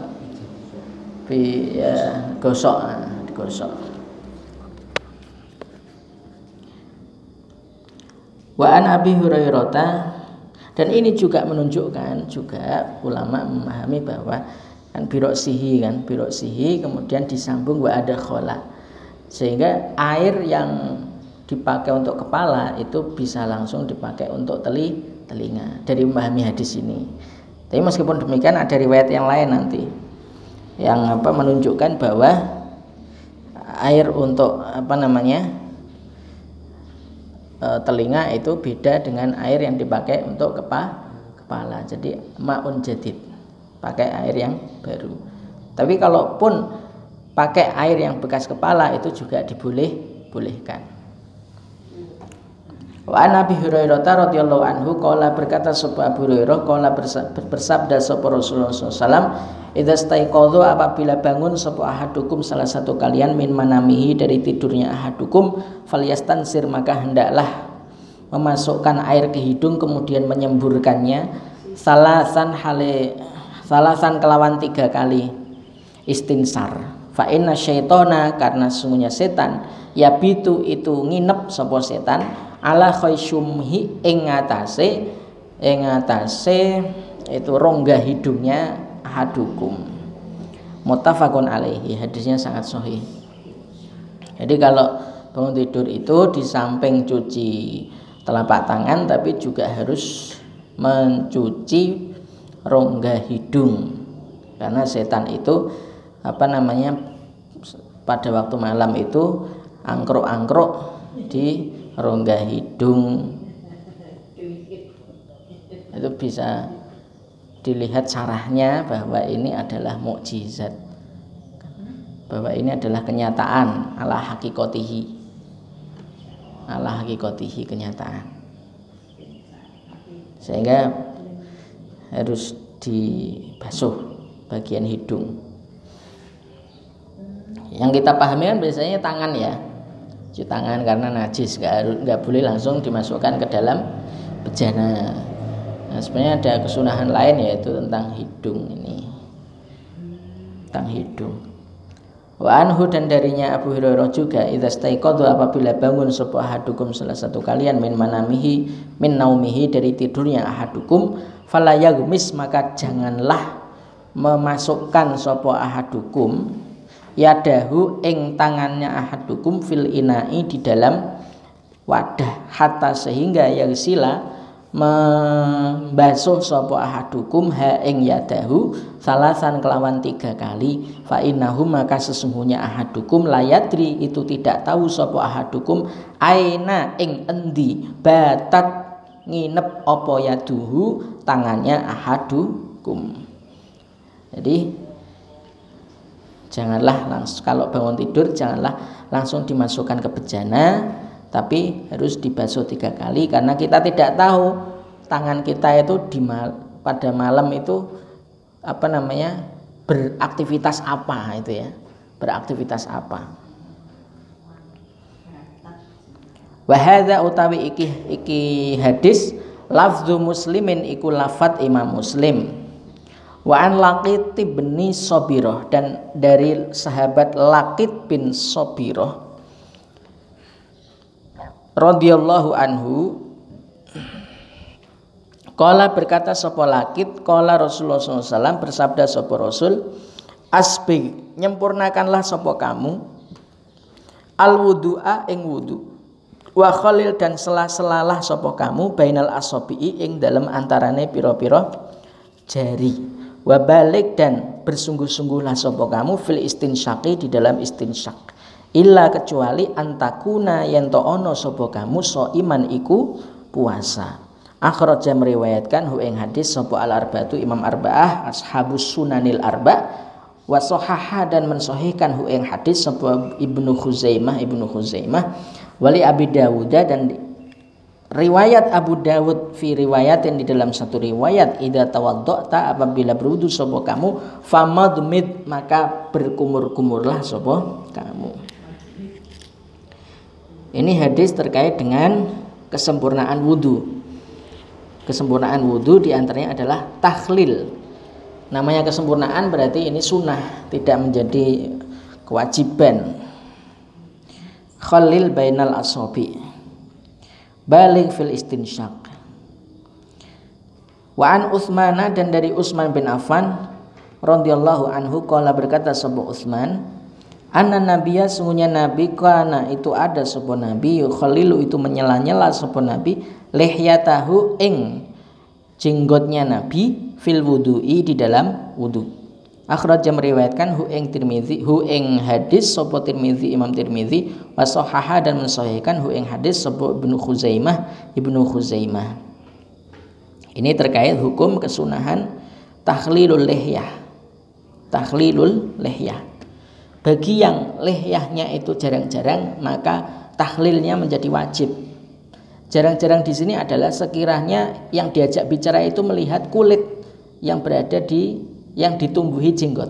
Bi, ya, gosok nah, digosok Wa an Abi Hurairah. Dan ini juga menunjukkan juga ulama memahami bahwa kan sihi kan sihi kemudian disambung wa ada khola sehingga air yang dipakai untuk kepala itu bisa langsung dipakai untuk teli telinga. Dari memahami hadis ini. Tapi meskipun demikian ada riwayat yang lain nanti. Yang apa menunjukkan bahwa air untuk apa namanya e, telinga itu beda dengan air yang dipakai untuk kepa, kepala. Jadi maun jadid, pakai air yang baru. Tapi kalaupun pakai air yang bekas kepala itu juga diboleh bolehkan. Wa an Abi Hurairah radhiyallahu anhu qala berkata sapa Abu Hurairah qala bersabda sapa Rasulullah sallallahu Idza staiqadhu apabila bangun sapa ahadukum salah satu kalian min manamihi dari tidurnya ahadukum falyastansir maka hendaklah memasukkan air ke hidung kemudian menyemburkannya salasan hale salasan kelawan tiga kali istinsar. Fa inna syaitona karena sungguhnya setan ya bitu itu nginep sapa setan ala khaisyumhi ing ngatasé ing itu rongga hidungnya hadukum muttafaqun alaihi hadisnya sangat sahih. Jadi kalau bangun tidur itu di samping cuci telapak tangan tapi juga harus mencuci rongga hidung. Karena setan itu apa namanya pada waktu malam itu angkruk-angkruk di rongga hidung. Itu bisa dilihat caranya bahwa ini adalah mukjizat. Bahwa ini adalah kenyataan. Ala hakikotihi. Ala hakikotihi kenyataan. Sehingga harus dibasuh bagian hidung. Yang kita pahami kan biasanya tangan ya cuci tangan karena najis nggak nggak boleh langsung dimasukkan ke dalam bejana Nah, sebenarnya ada kesunahan lain yaitu tentang hidung ini. Tentang hidung. Wa anhu dan darinya Abu Hurairah juga idza staiqadha apabila bangun sapa ahadukum salah satu kalian min manamihi min naumihi dari tidurnya ahadukum fala yaghmis maka janganlah memasukkan sapa ahadukum yadahu ing tangannya ahadukum fil inai di dalam wadah. Hatta sehingga yang sila membasuh sapa ahadukum ha ing yadahu salasan kelawan tiga kali. Fa innahu maka sesungguhnya ahadukum layadri itu tidak tahu sapa ahadukum aina ing endi. Batat nginep apa yaduhu tangannya ahadukum. Jadi janganlah langsung kalau bangun tidur janganlah langsung dimasukkan ke bejana tapi harus dibasuh tiga kali karena kita tidak tahu tangan kita itu di mal, pada malam itu apa namanya beraktivitas apa itu ya beraktivitas apa. Wahada utawi iki iki hadis lafzu muslimin iku lafat imam muslim wa an laqit bin sobiroh dan dari sahabat laqit bin sobiroh radhiyallahu anhu Kala berkata sopo lakit, kala Rasulullah SAW bersabda sopo Rasul, asbi nyempurnakanlah sopo kamu, al wudu'a ing wudu, wa khalil dan selah-selalah sopo kamu, bainal asobi'i ing dalam antarane piro-piro jari, wa balik dan bersungguh-sungguhlah sopo kamu fil istinsyaki di dalam istinsyak illa kecuali antakuna yen to ono sapa kamu so iman iku puasa. Akhraja meriwayatkan hu hadis sapa al arba'atu imam arba'ah ashabus sunanil arba wa sahaha dan mensahihkan hu hadis sapa ibnu khuzaimah ibnu khuzaimah wali abi dawud dan riwayat Abu Dawud fi riwayatin di dalam satu riwayat idza tawaddata apabila berwudu sapa kamu famadmid maka berkumur-kumurlah sapa kamu ini hadis terkait dengan kesempurnaan wudhu. Kesempurnaan wudhu di antaranya adalah tahlil. Namanya kesempurnaan berarti ini sunnah, tidak menjadi kewajiban. Khalil bainal asobi. Balik fil istinsyak. Wa an Utsmana dan dari Utsman bin Affan radhiyallahu anhu qala berkata sebuah Utsman Anna nabiya sungguhnya nabi kana itu ada sebuah nabi khalilu itu menyela-nyela sebuah nabi lihyatahu ing jenggotnya nabi fil wudu'i di dalam wudu. Akhraj meriwayatkan hu ing Tirmizi hu ing hadis sapa Tirmizi Imam Tirmizi wa sahaha dan mensahihkan hu ing hadis sapa Ibnu Khuzaimah Ibnu Khuzaimah. Ini terkait hukum kesunahan takhlilul lihyah. Takhlilul lihyah bagi yang lehyahnya itu jarang-jarang maka tahlilnya menjadi wajib. Jarang-jarang di sini adalah sekiranya yang diajak bicara itu melihat kulit yang berada di yang ditumbuhi jenggot.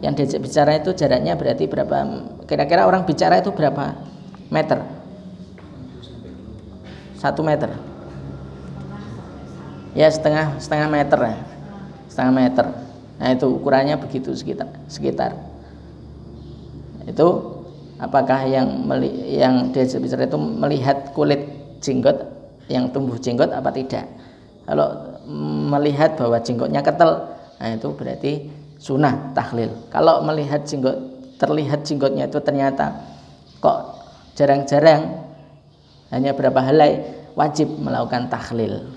Yang diajak bicara itu jaraknya berarti berapa? Kira-kira orang bicara itu berapa meter? Satu meter. Ya setengah setengah meter ya, setengah meter. Nah itu ukurannya begitu sekitar sekitar itu apakah yang yang diajak bicara itu melihat kulit jenggot yang tumbuh jenggot apa tidak kalau melihat bahwa jenggotnya ketel nah itu berarti sunnah tahlil. Kalau melihat jenggot terlihat jenggotnya itu ternyata kok jarang-jarang hanya berapa helai wajib melakukan tahlil.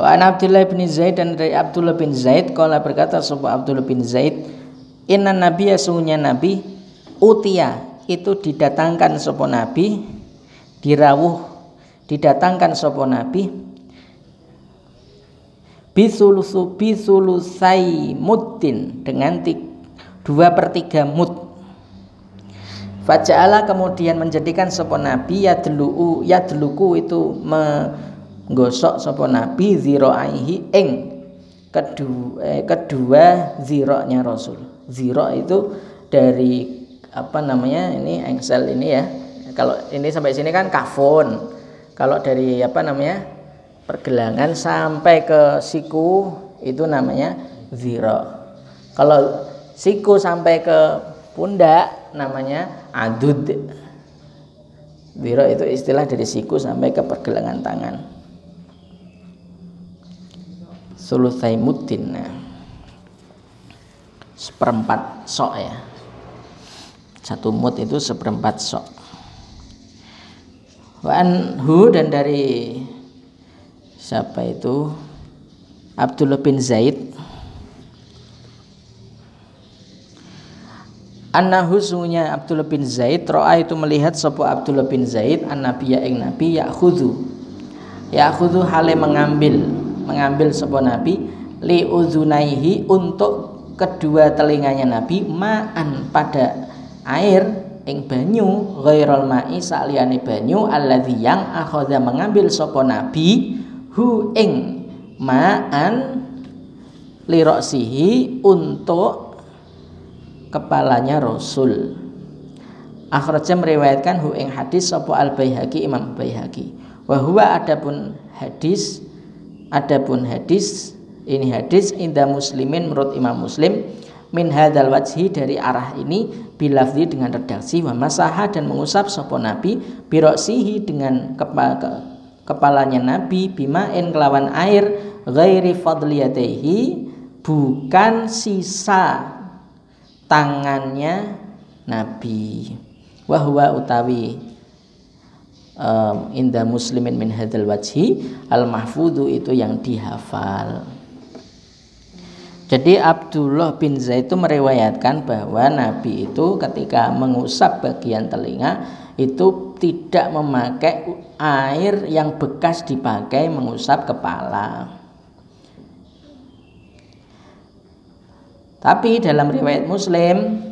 Wa an Abdullah bin Zaid dan dari Abdullah bin Zaid kala berkata sapa Abdullah bin Zaid inna nabiyya sungguhnya nabi utia itu didatangkan sapa nabi dirawuh didatangkan sapa nabi? Bisulusu bisulusai muddin dengan dua per tiga mud. Faja'ala kemudian menjadikan sopo nabi yadlu'u yadluku itu me, gosok sapa nabi ziraihi ing kedua eh, kedua ziroknya rasul. Ziro itu dari apa namanya ini engsel ini ya. Kalau ini sampai sini kan kafon kalau dari apa namanya pergelangan sampai ke siku itu namanya ziro kalau siku sampai ke pundak namanya adud. Ziro itu istilah dari siku sampai ke pergelangan tangan. Sulusai mutin nah. seperempat sok ya. Satu mut itu seperempat sok Wan hu dan dari siapa itu? Abdullah bin Zaid. Annahu sungguhnya Abdullah bin Zaid Ro'a itu melihat sebuah Abdullah bin Zaid An nabiya ing nabi ya'khudhu. Ya'khudhu hale mengambil mengambil sebuah nabi li uzunaihi untuk kedua telinganya nabi ma'an pada air ing banyu ghairal ma'i saliyane banyu alladzi yang akhadha mengambil sapa nabi hu ing ma'an liroksihi untuk kepalanya Rasul. Akhraja meriwayatkan hu ing hadis sapa al baihaqi Imam Baihaqi wa huwa adapun hadis Adapun hadis ini hadis indah muslimin menurut Imam Muslim min hadal wajhi dari arah ini bilafzi dengan redaksi wa masaha dan mengusap sopo nabi biroksihi dengan kepala, ke, kepalanya nabi bimain kelawan air ghairi fadliyatehi bukan sisa tangannya nabi. Wahwa utawi um, inda muslimin min hadal wajhi al mahfudu itu yang dihafal jadi Abdullah bin Zaid itu meriwayatkan bahwa Nabi itu ketika mengusap bagian telinga itu tidak memakai air yang bekas dipakai mengusap kepala. Tapi dalam riwayat Muslim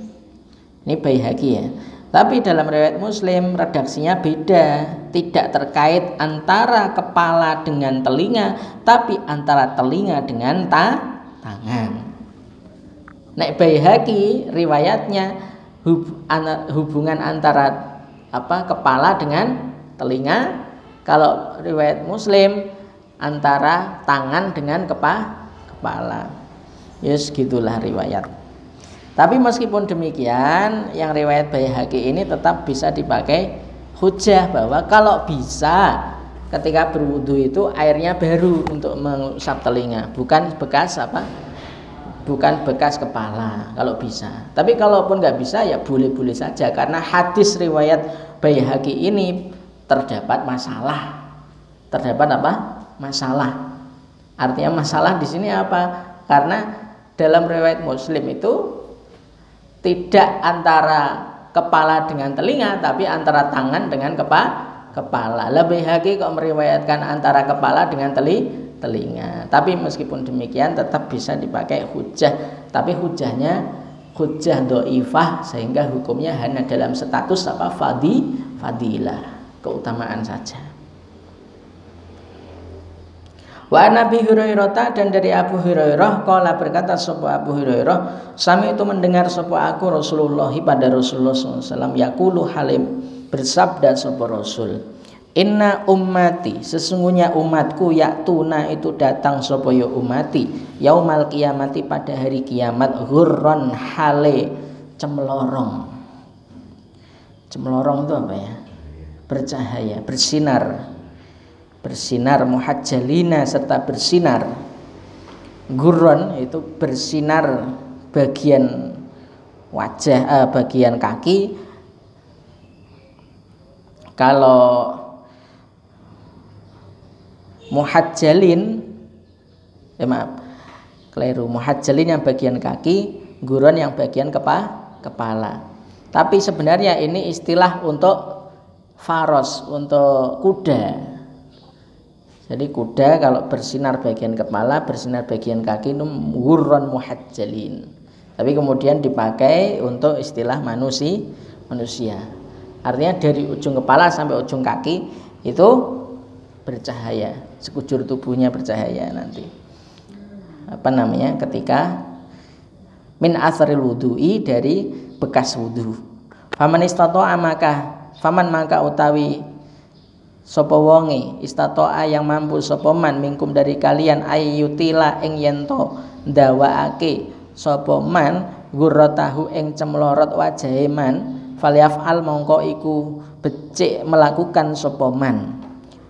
ini Baihaqi ya. Tapi dalam riwayat Muslim redaksinya beda, tidak terkait antara kepala dengan telinga, tapi antara telinga dengan ta tangan. Nek Baihaqi riwayatnya hub, an, hubungan antara apa kepala dengan telinga. Kalau riwayat Muslim antara tangan dengan kepa, kepala. Yes, gitulah riwayat. Tapi meskipun demikian, yang riwayat Baihaqi ini tetap bisa dipakai hujah bahwa kalau bisa ketika berwudu itu airnya baru untuk mengusap telinga, bukan bekas apa? Bukan bekas kepala kalau bisa. Tapi kalaupun nggak bisa ya boleh-boleh saja karena hadis riwayat Baihaqi ini terdapat masalah. Terdapat apa? Masalah. Artinya masalah di sini apa? Karena dalam riwayat Muslim itu tidak antara kepala dengan telinga tapi antara tangan dengan kepa kepala. Lebih lagi kok meriwayatkan antara kepala dengan teli telinga. Tapi meskipun demikian tetap bisa dipakai hujah. Tapi hujahnya hujah doifah sehingga hukumnya hanya dalam status apa? Fadi fadilah. Keutamaan saja. Wa Nabi Hurairah dan dari Abu Hurairah kala berkata sapa Abu Hurairah sami itu mendengar sapa aku Rasulullah pada Rasulullah SAW yakulu halim bersabda sapa Rasul Inna ummati sesungguhnya umatku tuna itu datang sapa ya umati yaumal kiamati pada hari kiamat ghurran hale cemlorong. Cemlorong itu apa ya? Bercahaya, bersinar. Bersinar muhajjalina serta bersinar. Gurron itu bersinar bagian wajah eh, bagian kaki kalau muhajjalin ya maaf keliru. Muhajjalin yang bagian kaki guron yang bagian kepa, kepala. Tapi sebenarnya ini istilah untuk faros untuk kuda. Jadi kuda kalau bersinar bagian kepala bersinar bagian kaki itu guron muhajjalin. Tapi kemudian dipakai untuk istilah manusia. manusia artinya dari ujung kepala sampai ujung kaki itu bercahaya sekujur tubuhnya bercahaya nanti. Apa namanya? Ketika min asril wudu'i dari bekas wudu. Faman istata'a maka faman maka utawi sapa wonge istata'a yang mampu sapa man mingkum dari kalian ayyutila ing yento ndawaake sapa man gurratahu ing cemlorot wajahe man falyaf'al mongko iku becik melakukan sapa man.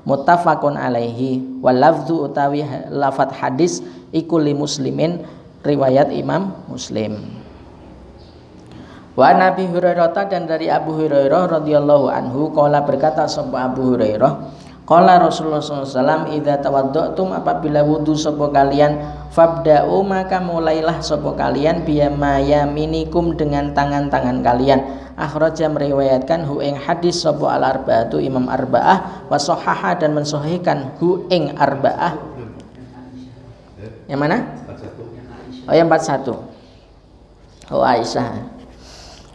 Muttafaqun alaihi. Wal lafzu utawi lafat hadis iku li muslimin riwayat Imam Muslim. Wa Nabi Hurairah dan dari Abu Hurairah radhiyallahu anhu qala berkata sapa Abu Hurairah qala Rasulullah SAW idza tawaddatum apabila wudu sapa kalian fabda'u maka mulailah sapa kalian biyama yaminikum dengan tangan-tangan kalian. Akhraja meriwayatkan hu ing hadis sapa al arbaatu Imam Arbaah wa sahaha dan mensahihkan hu ing Arbaah. Yang mana? Oh yang 41 Oh Aisyah.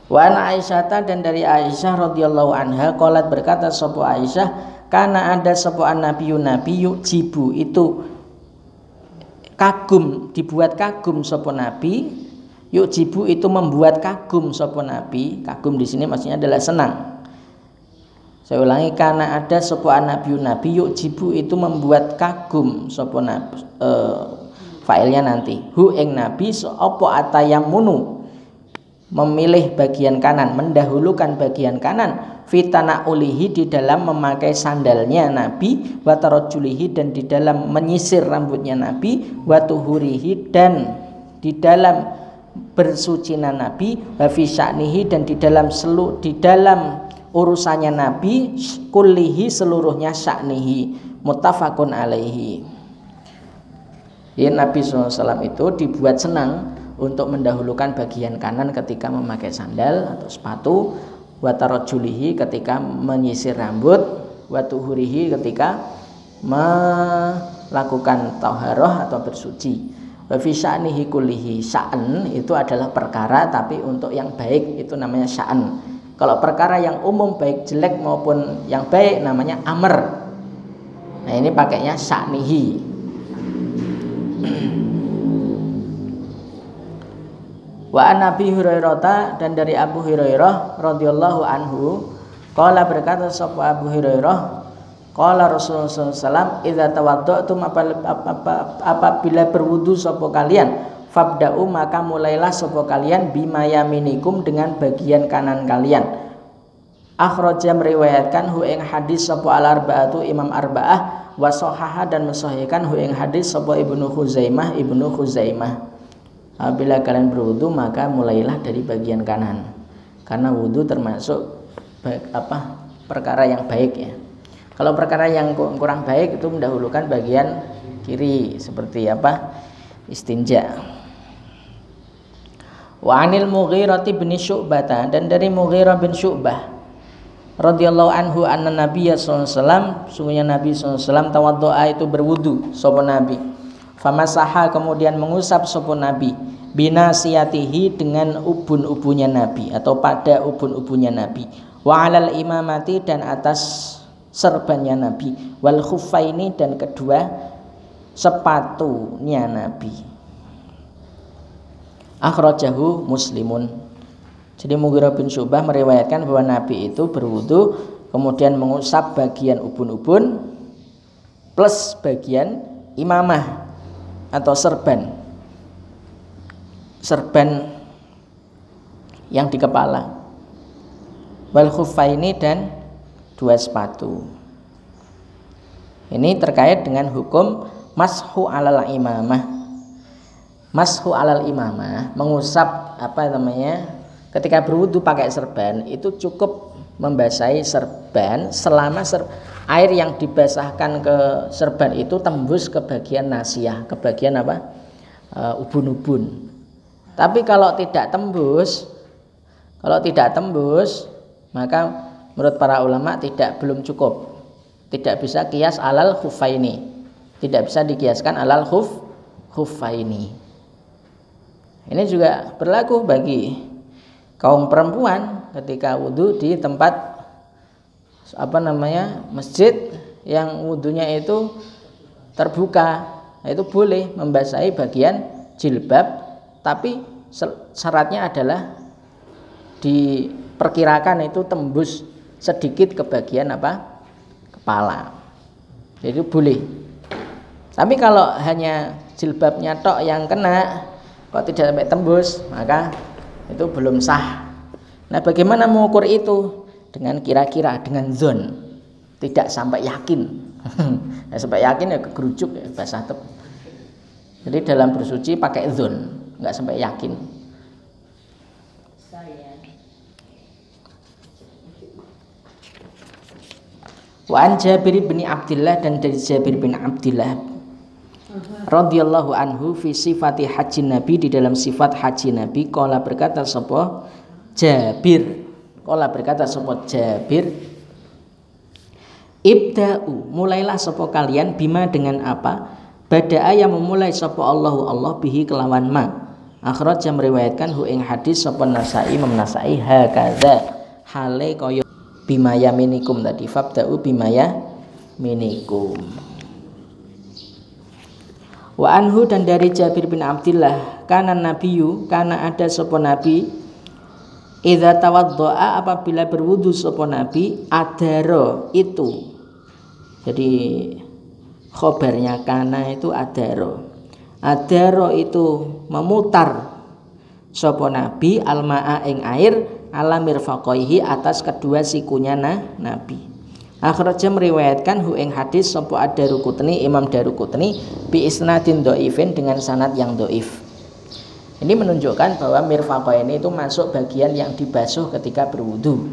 Wa Aisyah dan dari Aisyah radhiyallahu anha qalat berkata sapa Aisyah karena ada sebuah nabi nabi jibu itu kagum dibuat kagum sapa nabi Yuk jibu itu membuat kagum sopo nabi. Kagum di sini maksudnya adalah senang. Saya ulangi karena ada sopo nabi nabi yuk jibu itu membuat kagum sopo nabi. E, failnya nanti. Hu eng nabi sopo atayamunu memilih bagian kanan, mendahulukan bagian kanan fitana ulihi di dalam memakai sandalnya Nabi watarojulihi dan di dalam menyisir rambutnya Nabi watuhurihi dan di dalam bersucinya Nabi wafi sya'nihi dan di dalam selu di dalam urusannya Nabi kullihi seluruhnya sya'nihi muttafaqun alaihi. Ya, Nabi SAW itu dibuat senang untuk mendahulukan bagian kanan ketika memakai sandal atau sepatu watarojulihi ketika menyisir rambut watuhurihi ketika melakukan taharoh atau bersuci. Wa sya'an itu adalah perkara tapi untuk yang baik itu namanya sya'an. Kalau perkara yang umum baik jelek maupun yang baik namanya amr. Nah ini pakainya sya'nihi wa an Hurairah dan dari Abu Hurairah radhiyallahu anhu qala berkata sapa Abu Hurairah Qala Rasulullah SAW Iza tawaddu'tum apabila berwudu sopo kalian Fabda'u maka mulailah sopo kalian Bima yaminikum dengan bagian kanan kalian. Akhraja meriwayatkan hu ing hadis sopo al arba'atu imam arba'ah Wasohaha dan mensahihkan hu ing hadis sopo ibnu Khuzaimah ibnu Khuzaimah Apabila kalian berwudu maka mulailah dari bagian kanan Karena wudu termasuk apa perkara yang baik ya kalau perkara yang kurang baik itu mendahulukan bagian kiri seperti apa? Istinja. Wa anil Mughirah bin Syu'bah dan dari Mughirah bin Syu'bah radhiyallahu anhu anna Nabi sallallahu alaihi wasallam sungguhnya Nabi sallallahu alaihi wasallam tawaddoa itu berwudu sapa Nabi. Famasaha kemudian mengusap sapa Nabi binasiyatihi dengan ubun-ubunnya Nabi atau pada ubun-ubunnya Nabi. Wa alal imamati dan atas serbannya Nabi. Wal khuffaini dan kedua sepatunya Nabi. Akhrajahu muslimun. Jadi Mughirah bin Syubah meriwayatkan bahwa Nabi itu berwudu kemudian mengusap bagian ubun-ubun plus bagian imamah atau serban. Serban yang di kepala. Wal khuffaini dan dua sepatu. Ini terkait dengan hukum mashu alal imamah. Mashu alal imamah mengusap apa namanya ketika berwudu pakai serban itu cukup membasahi serban selama ser air yang dibasahkan ke serban itu tembus ke bagian nasiah ke bagian apa? Uh, ubun-ubun. Tapi kalau tidak tembus kalau tidak tembus maka menurut para ulama tidak belum cukup. Tidak bisa kias alal khufaini. Tidak bisa dikiaskan alal khuf khufaini. Ini juga berlaku bagi kaum perempuan ketika wudhu di tempat apa namanya masjid yang wudhunya itu terbuka. Itu boleh membasahi bagian jilbab tapi syaratnya adalah diperkirakan itu tembus sedikit ke bagian apa? Kepala. Jadi boleh. Tapi kalau hanya jilbabnya tok yang kena kok tidak sampai tembus maka itu belum sah. Nah bagaimana mengukur itu dengan kira-kira dengan zon. Tidak sampai yakin. Ya, sampai yakin ya kegerujuk ya basah tep. Jadi dalam bersuci pakai zon nggak sampai yakin. Wa Jabir bin Abdullah dan dari Jabir bin Abdullah radhiyallahu anhu fi sifati haji Nabi di dalam sifat haji Nabi kala berkata sapa? Jabir kala berkata sapa Jabir? Ibda'u mulailah sapa kalian bima dengan apa? Bada'a yang memulai sapa Allahu Allah bihi kelawan ma. Akhraj yang meriwayatkan hu ing hadis sapa Nasai memnasai hakadha hale kaya bimaya minikum tadi fabda'u bimaya minikum wa anhu dan dari Jabir bin Abdullah kana nabiyu kana ada sopo nabi idza tawaddoa apabila berwudu sopo nabi adaro itu jadi khobarnya kana itu adaro adaro itu memutar sopo nabi almaa ing air ala mirfaqaihi atas kedua sikunya nah, Nabi. Akhraja meriwayatkan hu ing hadis sapa Ad-Darukutni Imam Darukutni bi isnadin dhaifin dengan sanad yang dhaif. Ini menunjukkan bahwa mirfaqaini itu masuk bagian yang dibasuh ketika berwudu.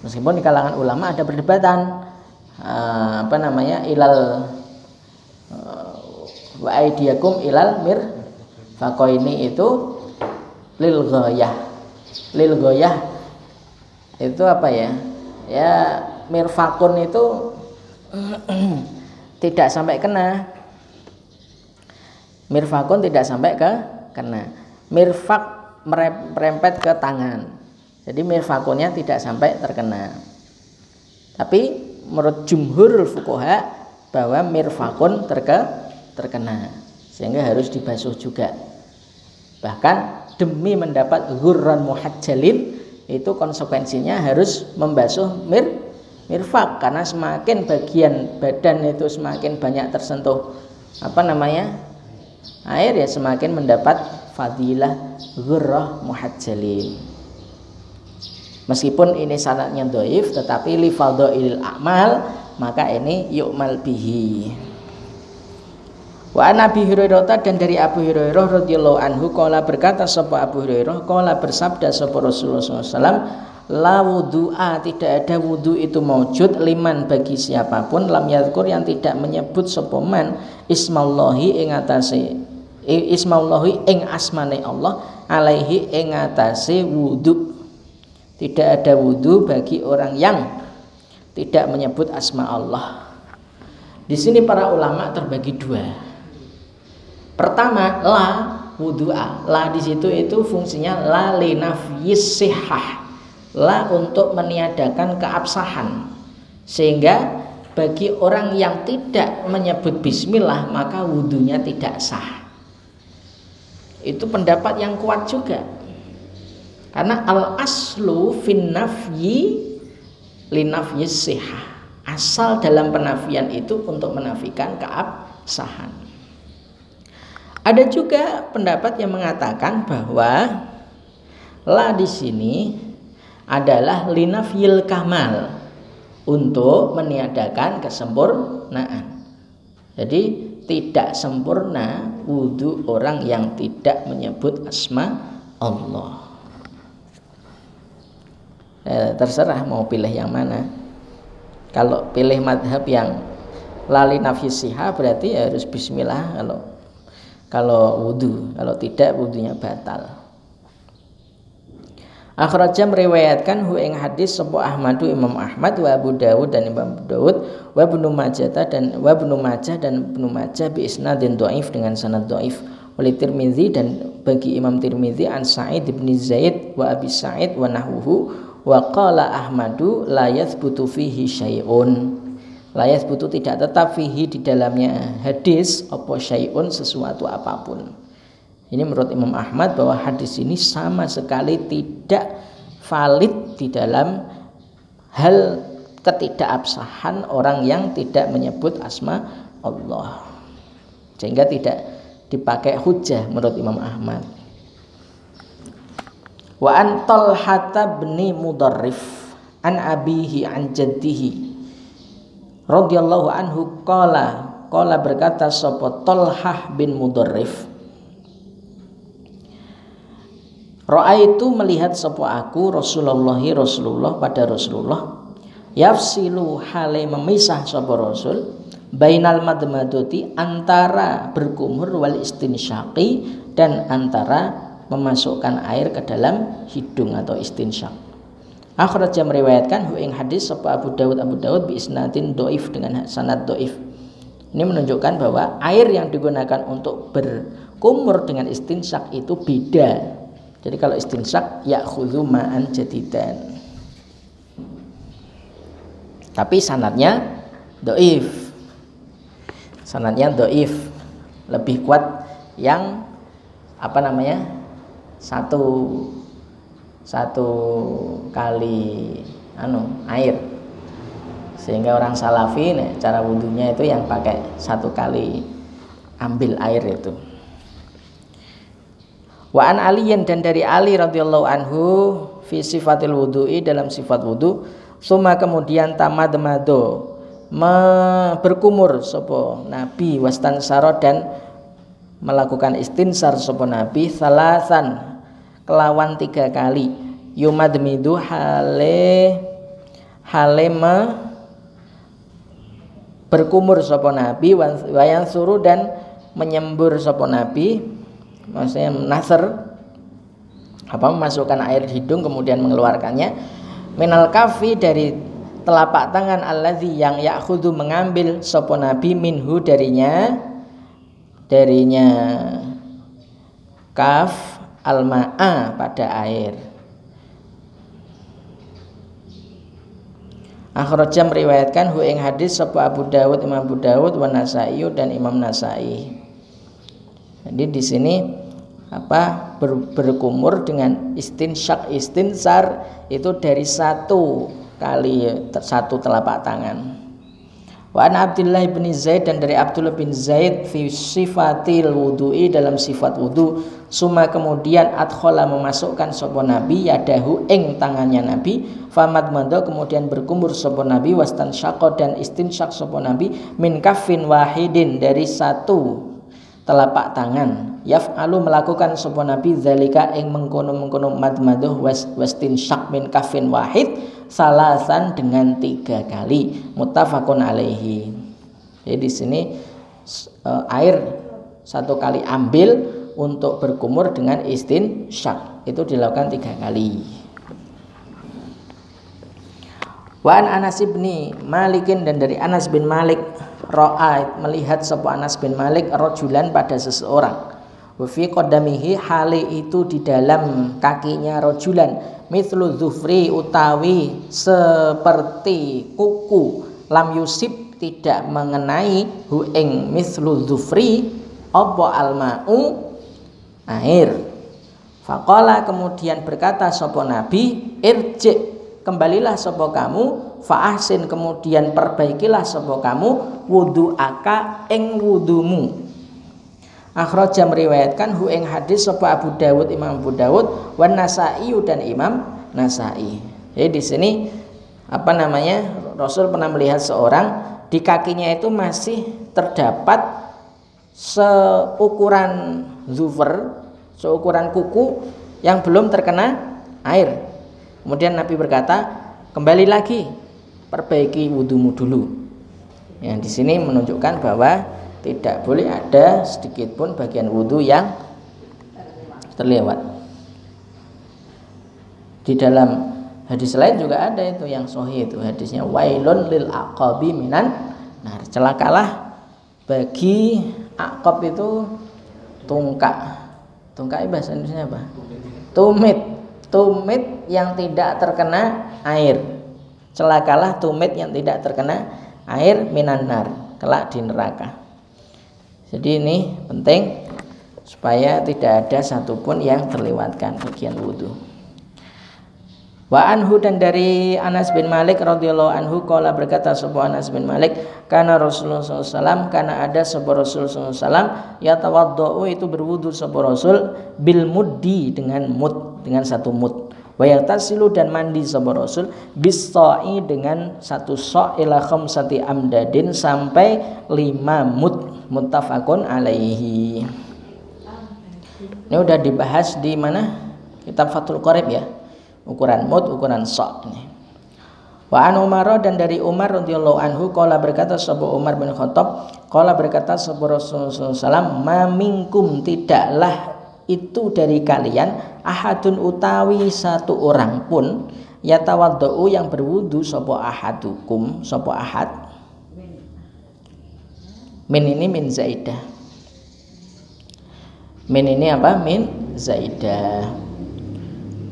Meskipun di kalangan ulama ada perdebatan uh, apa namanya ilal uh, wa aidiyakum ilal mir faqaini itu lil ghayah lil goyah itu apa ya? Ya mirfakun itu tidak sampai kena. Mirfakun tidak sampai ke kena mirfak merempet ke tangan. Jadi mirfakunnya tidak sampai terkena. Tapi menurut jumhur fukoha bahwa mirfakun terke, terkena. Sehingga harus dibasuh juga. Bahkan demi mendapat ghurran muhajjalin itu konsekuensinya harus membasuh mir mirfak. Karena semakin bagian badan itu semakin banyak tersentuh apa namanya air ya semakin mendapat fadilah ghurrah muhajjalin. Meskipun ini sanatnya doif tetapi li fadhailil amal maka ini yu'mal bihi. Wa Nabi Hurairah dan dari Abu Hurairah radhiyallahu anhu kala berkata sapa Abu Hurairah kala bersabda sapa Rasulullah SAW la wudu'a tidak ada wudu itu maujud liman bagi siapa pun lam yadkur yang tidak menyebut sapa man ismallahi ing atase ismallahi ing asmane Allah alaihi ing atase wudu tidak ada wudu bagi orang yang tidak menyebut asma Allah di sini para ulama terbagi dua Pertama, la wudu'a. La di situ itu fungsinya la linafyis sihah. La untuk meniadakan keabsahan. Sehingga bagi orang yang tidak menyebut bismillah maka wudhunya tidak sah. Itu pendapat yang kuat juga. Karena al aslu fin nafyi linafyis sihah asal dalam penafian itu untuk menafikan keabsahan ada juga pendapat yang mengatakan bahwa la di sini adalah linafyil kamal untuk meniadakan kesempurnaan. Jadi tidak sempurna wudhu orang yang tidak menyebut asma Allah. Eh, terserah mau pilih yang mana. Kalau pilih madhab yang lali nafisiha berarti ya harus bismillah kalau kalau wudhu. Kalau tidak wudhunya batal. Akhraja meriwayatkan hu ing hadis sapa Ahmadu Imam Ahmad wa Abu Dawud dan Imam Abu Dawud wa Ibnu Majah dan wa Ibnu Majah dan Ibnu Majah bi isnadin dhaif dengan sanad dhaif. Oleh Tirmizi dan bagi Imam Tirmizi an Sa'id bin Zaid wa Abi Sa'id wa nahwuhu wa qala Ahmadu la yathbutu fihi syai'un. La yathbutu tidak tetap fihi di dalamnya hadis apa syai'un sesuatu apa pun ini menurut Imam Ahmad bahwa hadis ini sama sekali tidak valid di dalam hal ketidakabsahan orang yang tidak menyebut asma Allah. Sehingga tidak dipakai hujah menurut Imam Ahmad. Wa an Talhata bin Mudarrif an abihi an jaddihi radhiyallahu anhu qala qala berkata sapa Talhah bin Mudarrif Ro'a itu melihat sopo aku Rasulullah Rasulullah pada Rasulullah yafsilu hale memisah sopo Rasul bainal madmadoti antara berkumur wal istinsyaqi dan antara memasukkan air ke dalam hidung atau istinsyaq. Akhraja meriwayatkan hu ing hadis sapa Abu Dawud Abu Dawud bi isnadin doif dengan sanad doif. Ini menunjukkan bahwa air yang digunakan untuk berkumur dengan istinsak itu beda jadi kalau istinsak ya ma'an jadidan. Tapi sanatnya doif. Sanatnya doif. Lebih kuat yang apa namanya? Satu satu kali anu air sehingga orang salafi nih, cara wudhunya itu yang pakai satu kali ambil air itu Wa an Aliyin dan dari Ali radhiyallahu anhu fi sifatil wudu'i dalam sifat wudu suma kemudian tamadmado me berkumur sopo nabi wastan saro dan melakukan istinsar sopo nabi salasan kelawan tiga kali. Yumadmidu hale hale me berkumur sopo nabi wayan suruh dan menyembur sopo nabi maksudnya nasr apa memasukkan air di hidung kemudian mengeluarkannya minal kafi dari telapak tangan allazi yang ya'khudhu mengambil sopo nabi minhu darinya darinya kaf alma'a pada air Akhraja meriwayatkan hu ing hadis sapa Abu Dawud Imam Abu Dawud wa Nasai dan Imam Nasai. Jadi di sini apa ber, berkumur dengan istinsyak istinsar itu dari satu kali satu telapak tangan. Wa an bin Zaid dan dari Abdullah bin Zaid fi sifatil wudu'i dalam sifat wudu suma kemudian adkhala memasukkan sapa nabi yadahu ing tangannya nabi famad mando kemudian berkumur sapa nabi wastan syaqo dan istinsyak sapa nabi min kafin wahidin dari satu telapak tangan. Yaf'alu melakukan sebuah nabi zalika ing mengkono-mengkono madmaduh was wastin syak min kafin wahid salasan dengan tiga kali. Muttafaqun alaihi. Jadi di sini uh, air satu kali ambil untuk berkumur dengan istin syak. Itu dilakukan tiga kali Wan Anas bin Malikin dan dari Anas bin Malik ro'a melihat sebuah Anas bin Malik rojulan pada seseorang. Wafi kodamihi hali itu di dalam kakinya rojulan. Mithlu zufri utawi seperti kuku. Lam yusib tidak mengenai hu ing mithlu zufri Opo alma'u? Air Fakola kemudian berkata sopo nabi irji kembalilah sopo kamu fa'ahsin kemudian perbaikilah sapa kamu wudu aka ing wudumu Akhraja meriwayatkan hu ing hadis sapa Abu Dawud Imam Abu Dawud wan Nasa'i dan Imam Nasa'i. Jadi di sini apa namanya? Rasul pernah melihat seorang di kakinya itu masih terdapat seukuran zuver, seukuran kuku yang belum terkena air. Kemudian Nabi berkata, kembali lagi perbaiki wudhumu dulu. Yang di sini menunjukkan bahwa tidak boleh ada sedikit pun bagian wudhu yang terlewat. Di dalam hadis lain juga ada itu yang sahih itu hadisnya wailun lil aqabi minan nah celakalah bagi aqab itu tungkak. Tungkak bahasa Indonesia apa? Tumit tumit yang tidak terkena air. Celakalah tumit yang tidak terkena air minanar kelak di neraka. Jadi ini penting supaya tidak ada satupun yang terlewatkan bagian wudhu. Wa anhu dan dari Anas bin Malik radhiyallahu anhu kala berkata sebuah Anas bin Malik karena Rasulullah SAW karena ada sebuah Rasulullah SAW ya tawaddu itu berwudu sebuah Rasul bil muddi dengan mud dengan satu mud Wayatasilu dan mandi sebuah Rasul bisai dengan satu so ila khamsati amdadin sampai lima mud muttafaqun alaihi. Ini udah dibahas di mana? Kitab Fathul Qorib ya. Ukuran mud, ukuran so ini. Wa an Umar dan dari Umar radhiyallahu anhu qala berkata sebuah Umar bin Khattab qala berkata sebuah Rasulullah SAW ma minkum tidaklah itu dari kalian ahadun utawi satu orang pun yatawaddau yang berwudu sopo ahadukum sopo ahad. Min ini min zaidah. Min ini apa? Min zaidah.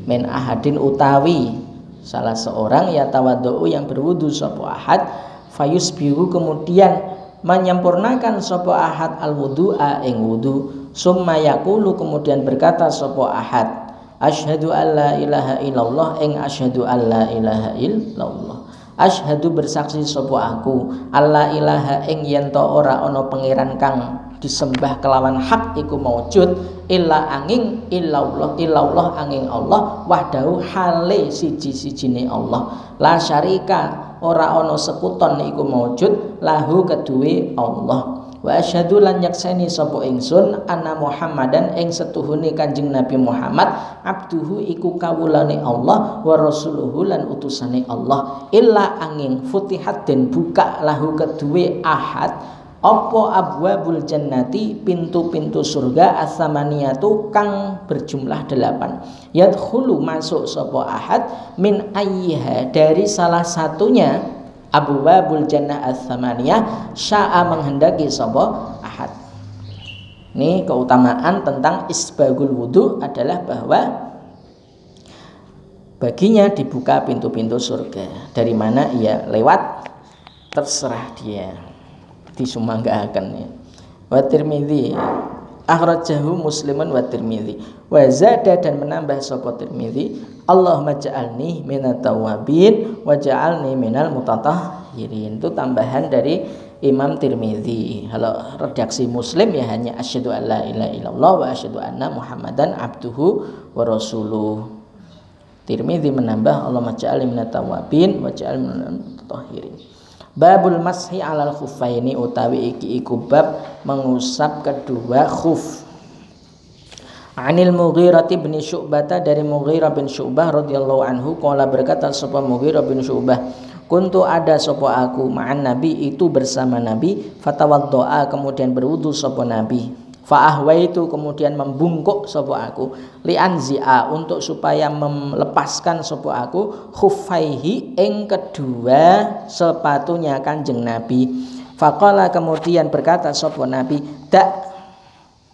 Min ahadin utawi salah seorang yatawaddau yang berwudu sopo ahad fayus biru kemudian menyempurnakan sopo ahad al wudu'a ing wudu summa yaqulu kemudian berkata sapa ahad? Asyhadu alla ilaha illallah ing asyhadu alla ilaha illallah. Asyhadu bersaksi sapa aku? Alla ilaha ing yen ora ana pangeran kang disembah kelawan hak iku maujud illa angin illallah illallah angin Allah wahdahu hale siji-sijine Allah. La syarika ora ana sekuton iku maujud lahu keduwe Allah wa asyhadu lan yakseni sapa ingsun anna Muhammadan ing setuhune Kanjeng Nabi Muhammad abduhu iku kawulane Allah wa rasuluhu lan utusane Allah. Illa angin futihat den buka lahu kedue ahad apa abwabul jannati pintu-pintu surga asamaniyatu kang berjumlah delapan. Yadkhulu masuk sapa ahad min ayyiha dari salah satunya Abu Babul Jannah As-Samaniyah Sya'a menghendaki sapa? Ahad. Ini keutamaan tentang isbagul wudhu adalah bahwa baginya dibuka pintu-pintu surga. Dari mana ia lewat? Terserah dia. Disumanggakan ya. Wa tirmidzi akhrajahu muslimun wa tirmidzi wa zada dan menambah sapa tirmidzi Allahumma ja'alni minat tawabin wa ja'alni minal mutatahhirin. Itu tambahan dari Imam Tirmidzi kalau redaksi Muslim ya hanya asyhadu alla ilaha illallah wa asyhadu anna Muhammadan abduhu wa rasuluh. Tirmidzi menambah Allahumma ja'alni minat tawabin wa ja'alni minal mutatahhirin Babul mashi alal khuffaini utawi iki iku bab mengusap kedua khuf. Anil Mughirah bin Syu'bah dari Mughirah bin Syu'bah radhiyallahu anhu qala berkata sapa Mughirah bin Syu'bah? Kuntu ada sapa aku ma'an Nabi itu bersama Nabi fatawaddoa kemudian berwudu sapa Nabi itu kemudian membungkuk sapa aku. Lianzia untuk supaya melepaskan sapa aku. Khuffaihi ing kedua sepatunya Kanjeng Nabi. Faqala kemudian berkata sapa Nabi tak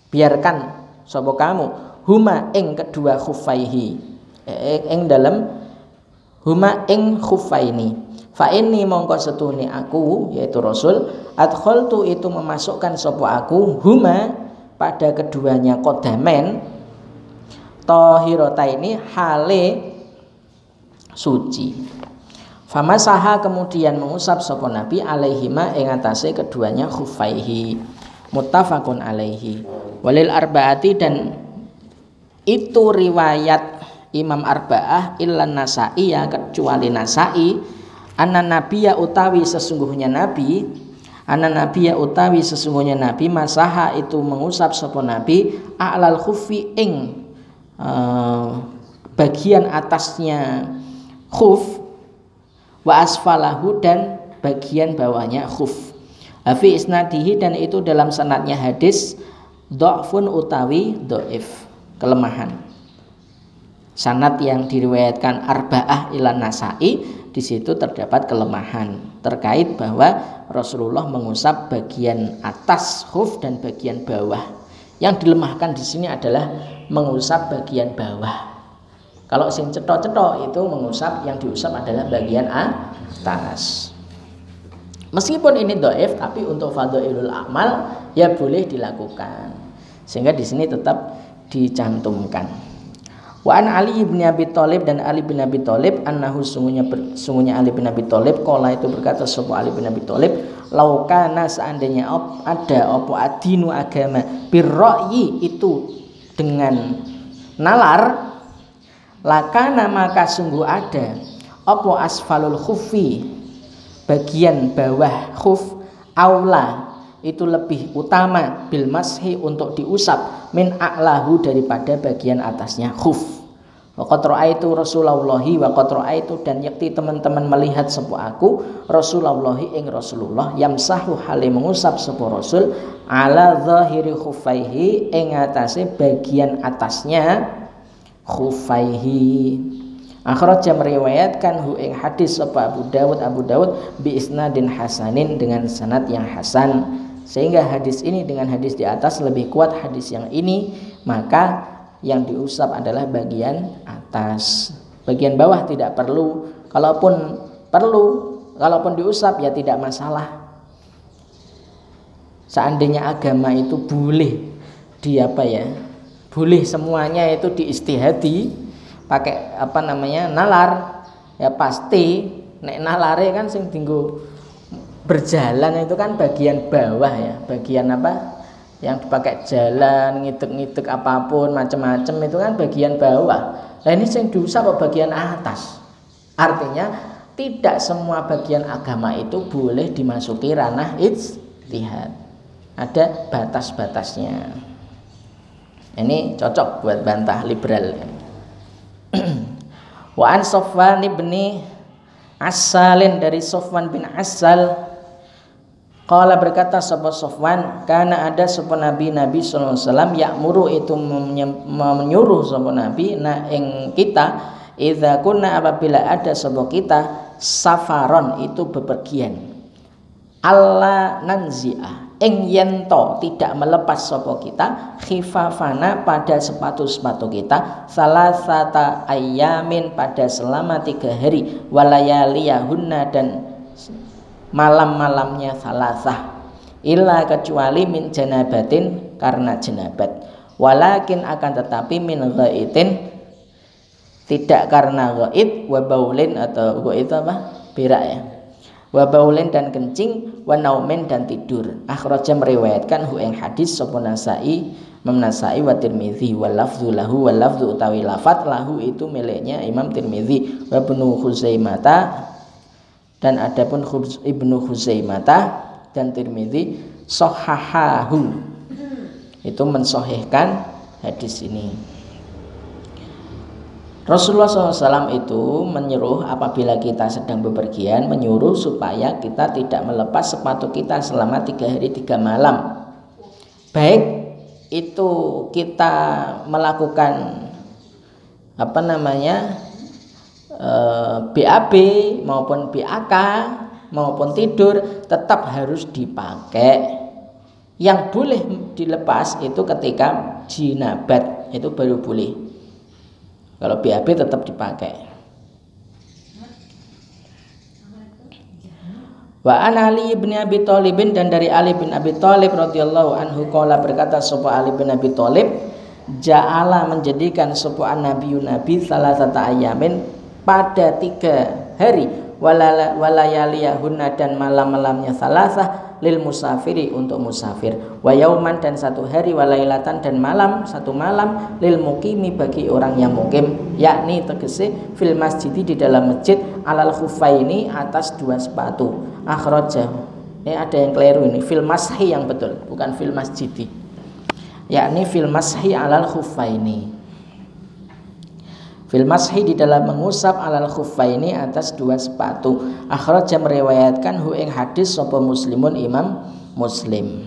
biarkan sapa kamu. Huma ing kedua khufaihi ing dalam huma ing khufaini fa ini mongko setune aku yaitu Rasul. Adkhaltu itu memasukkan sapa aku. Huma pada keduanya. Kodamen tohirota ini hale suci. Famasaha kemudian mengusap sopo Nabi alaihima ing atase keduanya khufaihi. Muttafaqun alaihi. Walil arbaati dan itu riwayat Imam Arba'ah illan Nasai ya kecuali Nasai anna nabiya utawi sesungguhnya nabi anna nabiya utawi sesungguhnya nabi masaha itu mengusap sopo nabi a'lal khufi ing uh, bagian atasnya khuf wa asfalahu dan bagian bawahnya khuf. Hafi isnadihi dan itu dalam sanatnya hadis do'fun utawi do'if kelemahan. Sanat yang diriwayatkan arba'ah ilan nasai di situ terdapat kelemahan terkait bahwa Rasulullah mengusap bagian atas khuf dan bagian bawah yang dilemahkan di sini adalah mengusap bagian bawah kalau sing cetok-cetok itu mengusap yang diusap adalah bagian atas. Meskipun ini doif, tapi untuk fadlul amal ya boleh dilakukan. Sehingga di sini tetap dicantumkan. Wa an Ali bin Abi Thalib dan Ali bin Abi Thalib annahu sungguhnya sungguhnya Ali bin Abi Thalib kala itu berkata sapa Ali bin Abi Thalib laukana seandainya op, ada opo adinu agama birra'yi itu dengan nalar lakana maka sungguh ada apa asfalul khufi bagian bawah khuf aula itu lebih utama bil mashi untuk diusap min a'lahu daripada bagian atasnya. Khuf. Waqat itu Rasulullah wa itu dan yakti teman-teman melihat sebuah aku Rasulullah ing Rasulullah yamsahu hale mengusap sebuah Rasul ala zahiri khufaihi ing atase bagian atasnya. Khufaihi. Akhraja meriwayatkan hu ing hadis sapa Abu Dawud Abu Dawud bi isnadin hasanin dengan sanad yang hasan sehingga hadis ini dengan hadis di atas lebih kuat hadis yang ini maka yang diusap adalah bagian atas. Bagian bawah tidak perlu. Kalaupun perlu kalaupun diusap ya tidak masalah. Seandainya agama itu boleh di apa ya boleh semuanya itu diistihadi pakai apa namanya nalar ya pasti. Nek nalare kan sing tinggu berjalan itu kan bagian bawah ya bagian apa? Yang dipakai jalan ngitek-ngitek apa pun macam-macam itu kan bagian bawah. Nah ini yang diusap bagian atas? Artinya tidak semua bagian agama itu boleh dimasuki ranah ijtihad. Ada batas-batasnya. Ini cocok buat bantah liberal. Wa an Sofwan ibni Asalin dari Sofwan bin Asal Qala berkata sahabat Sofwan Karena ada sebuah Nabi Nabi SAW Ya'muru itu menyuruh sebuah Nabi Nah ing kita Idza kunna apabila ada sebuah kita Safaron itu bepergian. Allah nanzi'ah ing yento tidak melepas sopo kita khifafana pada sepatu-sepatu kita salah satu ayamin pada selama tiga hari walayaliyahunna dan malam-malamnya salasah. Illa kecuali min janabatin karena jenabat walakin akan tetapi min ghaitin tidak karena ghaid wa baulin atau ghaid apa? Berak ya. Wa baulin dan kencing wa naumin dan tidur. Akhraja meriwayatkan hu ing hadis sapa nasai Imam Nasai wa Tirmizi wa lafzu lahu wa lafzu utawi lafat lahu itu miliknya Imam Tirmizi. Wa Ibnu Khuzaimata dan adapun Ibnu Khuzaimata dan Tirmizi sahahahu. Itu mensohihkan hadis ini. Rasulullah SAW itu menyuruh apabila kita sedang bepergian menyuruh supaya kita tidak melepas sepatu kita selama tiga hari tiga malam. Baik itu kita melakukan apa namanya eh, BAB maupun BAK maupun tidur tetap harus dipakai yang boleh dilepas itu ketika jinabat itu baru boleh kalau BAB tetap dipakai. Wa an Ali bin Abi Thalib dan dari Ali bin Abi Thalib radhiyallahu anhu qala berkata sapa Ali bin Abi Thalib ja'ala menjadikan sapa nabi nabi salah satu ayamin pada tiga hari. Walayaliyahunna dan malam-malamnya salasah lil musafiri untuk musafir. Wa yauman dan satu hari walailatan dan malam satu malam lil mukimi bagi orang yang mukim. Yakni tegese fil masjid di dalam masjid alal khufaini atas dua sepatu. Akhraja. Ini ada yang keliru ini. Fil mashi yang betul bukan fil masjidi. Yakni fil mashi alal khufaini Fil mashi di dalam mengusap alal khuffaini atas dua sepatu. Akhraja meriwayatkan hu ing hadis sapa muslimun imam muslim.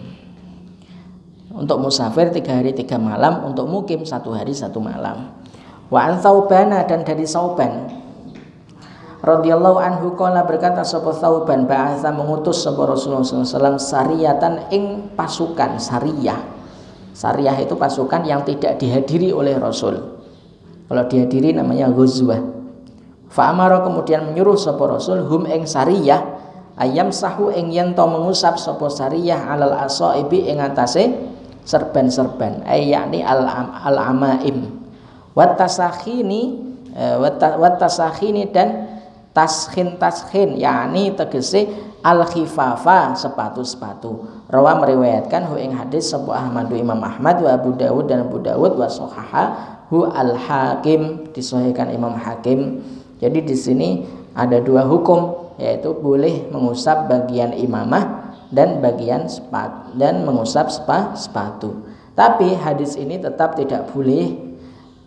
Untuk musafir tiga hari tiga malam, untuk mukim satu hari satu malam. Wa an Thawbana dan dari Sauban radhiyallahu anhu kala berkata sapa Thauban bahasa mengutus sapa Rasulullah SAW sariyatan ing pasukan sariyah. Sariyah itu pasukan yang tidak dihadiri oleh Rasul kalau dihadiri namanya ghuzwah. Fa'amara kemudian menyuruh sapa Rasul hum ing sariyah ayam sahu ing yen to mengusap sapa sariyah alal asaibi ing atase serban-serban ay yakni al, al amaim wat tasakhini eh, wat tasakhini dan tashin tashin yakni tegese al khifafa sepatu-sepatu rawa meriwayatkan hu ing hadis sapa Ahmad Imam Ahmad wa Abu Dawud dan Abu Dawud wa sahaha hu al hakim disahihkan Imam Hakim. Jadi di sini ada dua hukum yaitu boleh mengusap bagian imamah dan bagian sepatu dan mengusap spa, sepatu. Tapi hadis ini tetap tidak boleh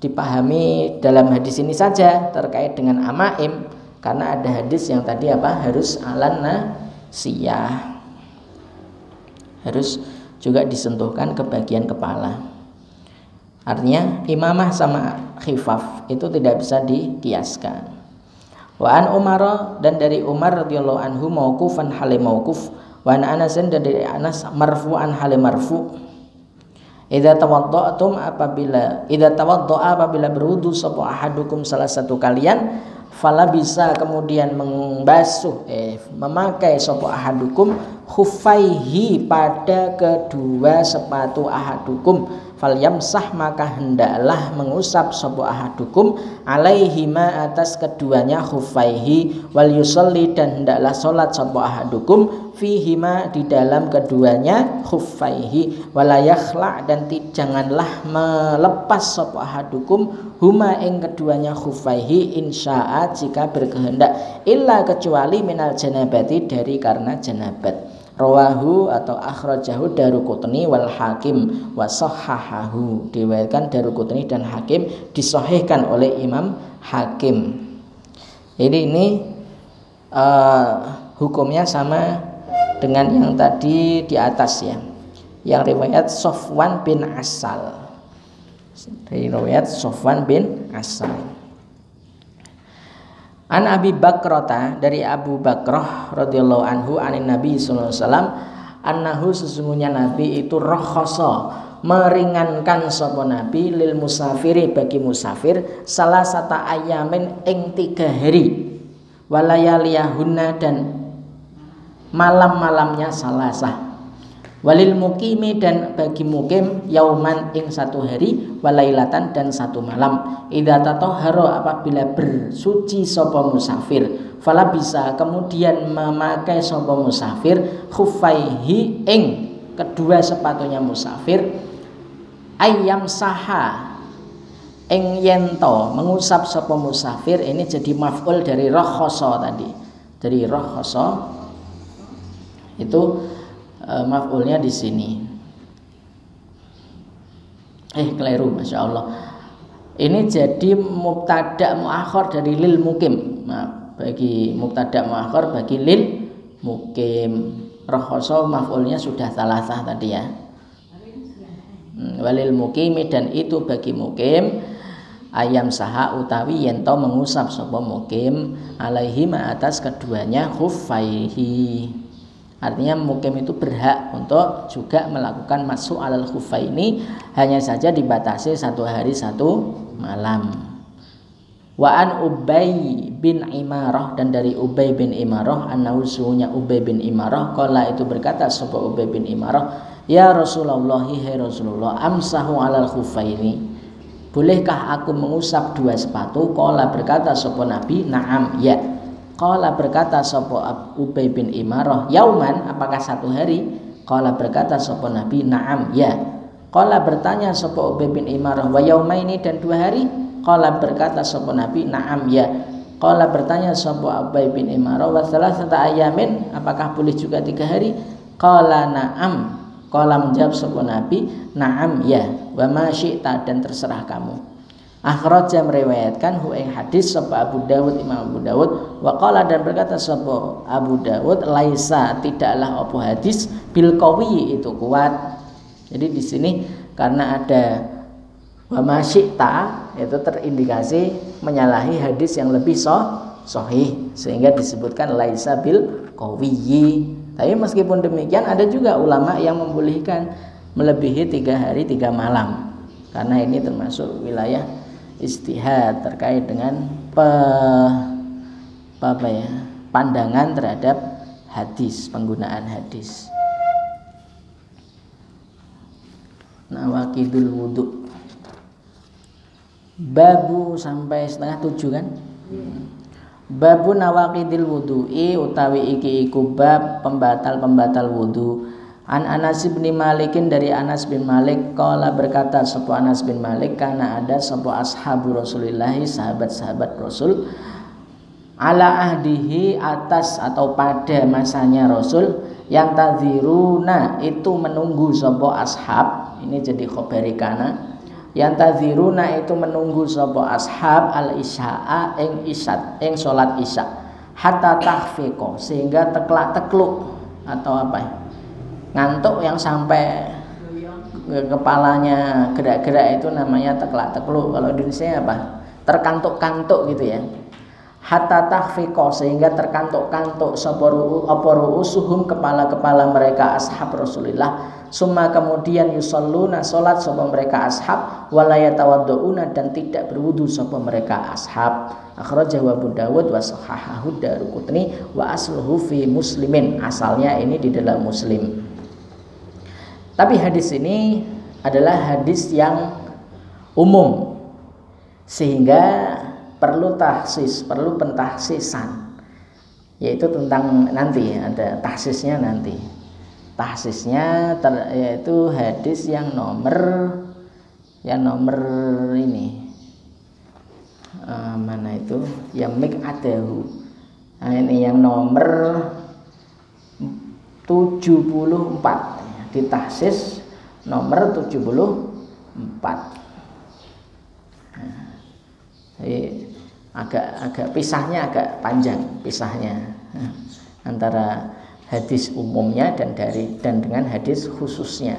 dipahami dalam hadis ini saja terkait dengan amaim karena ada hadis yang tadi apa? Harus alana siyah harus juga disentuhkan ke bagian kepala Artinya imamah sama khifaf itu tidak bisa dikiaskan. Wa an Umar dan dari Umar radhiyallahu anhu mauqufan hale mauquf wa an Anas dan dari Anas marfu'an hale marfu. Idza tawadda'tum apabila idza tawadda'a apabila berwudu sapa ahadukum salah satu kalian fala bisa kemudian membasuh eh memakai sapa ahadukum khufaihi pada kedua sepatu ahadukum fal yamsah maka hendaklah mengusap sapa ahadukum alaihima atas keduanya khufaihi wal yusalli dan hendaklah salat sapa ahadukum fihima di dalam keduanya khufaihi. Walayakhla dan janganlah melepas sapa ahadukum huma ing keduanya khufaihi insya'a jika berkehendak illa kecuali minal janabati dari karena janabat rawahu atau akhrajahu Daruqutni wal Hakim wa sahahahu. Diriwayatkan Daruqutni dan Hakim disahihkan oleh Imam Hakim. Jadi ini uh, hukumnya sama dengan yang tadi di atas ya. Yang riwayat Sofwan bin Asal. Dari riwayat Sofwan bin Asal An Abi Bakrota dari Abu Bakrah radhiyallahu anhu anin Nabi sallallahu alaihi wasallam annahu sesungguhnya Nabi itu rohoso meringankan sapa Nabi lil musafiri bagi musafir salah satu ayamin ing tiga hari. Walayaliyahunna dan malam-malamnya salasah walil mukimi dan bagi mukim yauman ing satu hari walailatan dan satu malam. Idza tatahhara apabila bersuci sapa musafir fala bisa kemudian memakai sapa musafir khufaihi ing kedua sepatunya musafir. Ayam saha ing yento mengusap sapa musafir ini jadi maf'ul dari rohoso tadi. Dari rohoso itu uh, maf'ulnya di sini. Eh keliru Masya Allah. Ini jadi mubtada muakhir dari lil mukim. Nah, bagi mubtada muakhir bagi lil mukim. Rohoso maf'ulnya sudah salah sah tadi ya. Hmm, walil mukimi dan itu bagi mukim ayam saha utawi yento mengusap sopo mukim alaihi atas keduanya khufaihi Artinya mukim itu berhak untuk juga melakukan masuk alal khufa ini hanya saja dibatasi satu hari satu malam. Wa an Ubay bin Imarah dan dari Ubay bin Imarah annahu suhunya Ubay bin Imarah kala itu berkata sapa Ubay bin Imarah ya Rasulullah hai Rasulullah amsahu alal ini Bolehkah aku mengusap dua sepatu? Kala berkata sapa Nabi, "Na'am, ya." Qala berkata sapa Ubay bin Imarah, "Yauman, apakah satu hari?" Qala berkata sapa Nabi, "Na'am, ya." Qala bertanya sapa Ubay bin Imarah, "Wa yaumaini dan dua hari?" Qala berkata sapa Nabi, "Na'am, ya." Qala bertanya sapa Ubay bin Imarah, "Wa salasata ayamin, apakah boleh juga tiga hari?" Qala na'am. Qala menjawab sapa Nabi, "Na'am, ya." Wa ma dan terserah kamu. Akhraja meriwayatkan hu ing hadis sapa Abu Dawud Imam Abu Dawud wa qala dan berkata sapa Abu Dawud laisa tidaklah apa hadis bil qawi itu kuat. Jadi di sini karena ada wa masyita itu terindikasi menyalahi hadis yang lebih soh, sahih sehingga disebutkan laisa bil qawi. Tapi meskipun demikian ada juga ulama yang membolehkan melebihi tiga hari tiga malam karena ini termasuk wilayah istihad terkait dengan pe, apa ya pandangan terhadap hadis penggunaan hadis. Nawakidul wudhu babu sampai setengah tujuh kan? Babu nawakidil wudhu'i utawi iki iku bab pembatal pembatal wudhu An Anas bin Malikin dari Anas bin Malik Kala berkata sebuah Anas bin Malik Karena ada sebuah ashabu Rasulillahi Sahabat-sahabat Rasul Ala ahdihi atas atau pada masanya Rasul Yang taziruna itu menunggu sebuah ashab. Ini jadi khobarikana Yang taziruna itu menunggu sebuah ashab Al-isya'a ing isat ing sholat isya Hatta tahfiqo Sehingga teklak tekluk Atau apa? ya ngantuk yang sampai kepalanya gerak-gerak itu namanya teklak tekluk kalau di Indonesia apa? Terkantuk-kantuk gitu ya. Hatta tahfiqo sehingga terkantuk-kantuk oporu usuhum kepala-kepala mereka ashab Rasulullah summa kemudian yusalluna salat sapa mereka ashab walayatawadduuna dan tidak berwudu sapa mereka ashab. Akhrajahu Abu Dawud wa sahahahu Daruqutni wa asluhu fi muslimin. Asalnya ini di dalam muslim tapi hadis ini adalah hadis yang umum sehingga perlu tahsis, perlu pentahsisan. Yaitu tentang nanti ada tahsisnya nanti. Tahsisnya ter, yaitu hadis yang nomor yang nomor ini. Uh, mana itu? Yang mik adahu. Nah, ini yang nomor 74 di tahsis nomor 74 nah, agak agak pisahnya agak panjang pisahnya nah, antara hadis umumnya dan dari dan dengan hadis khususnya.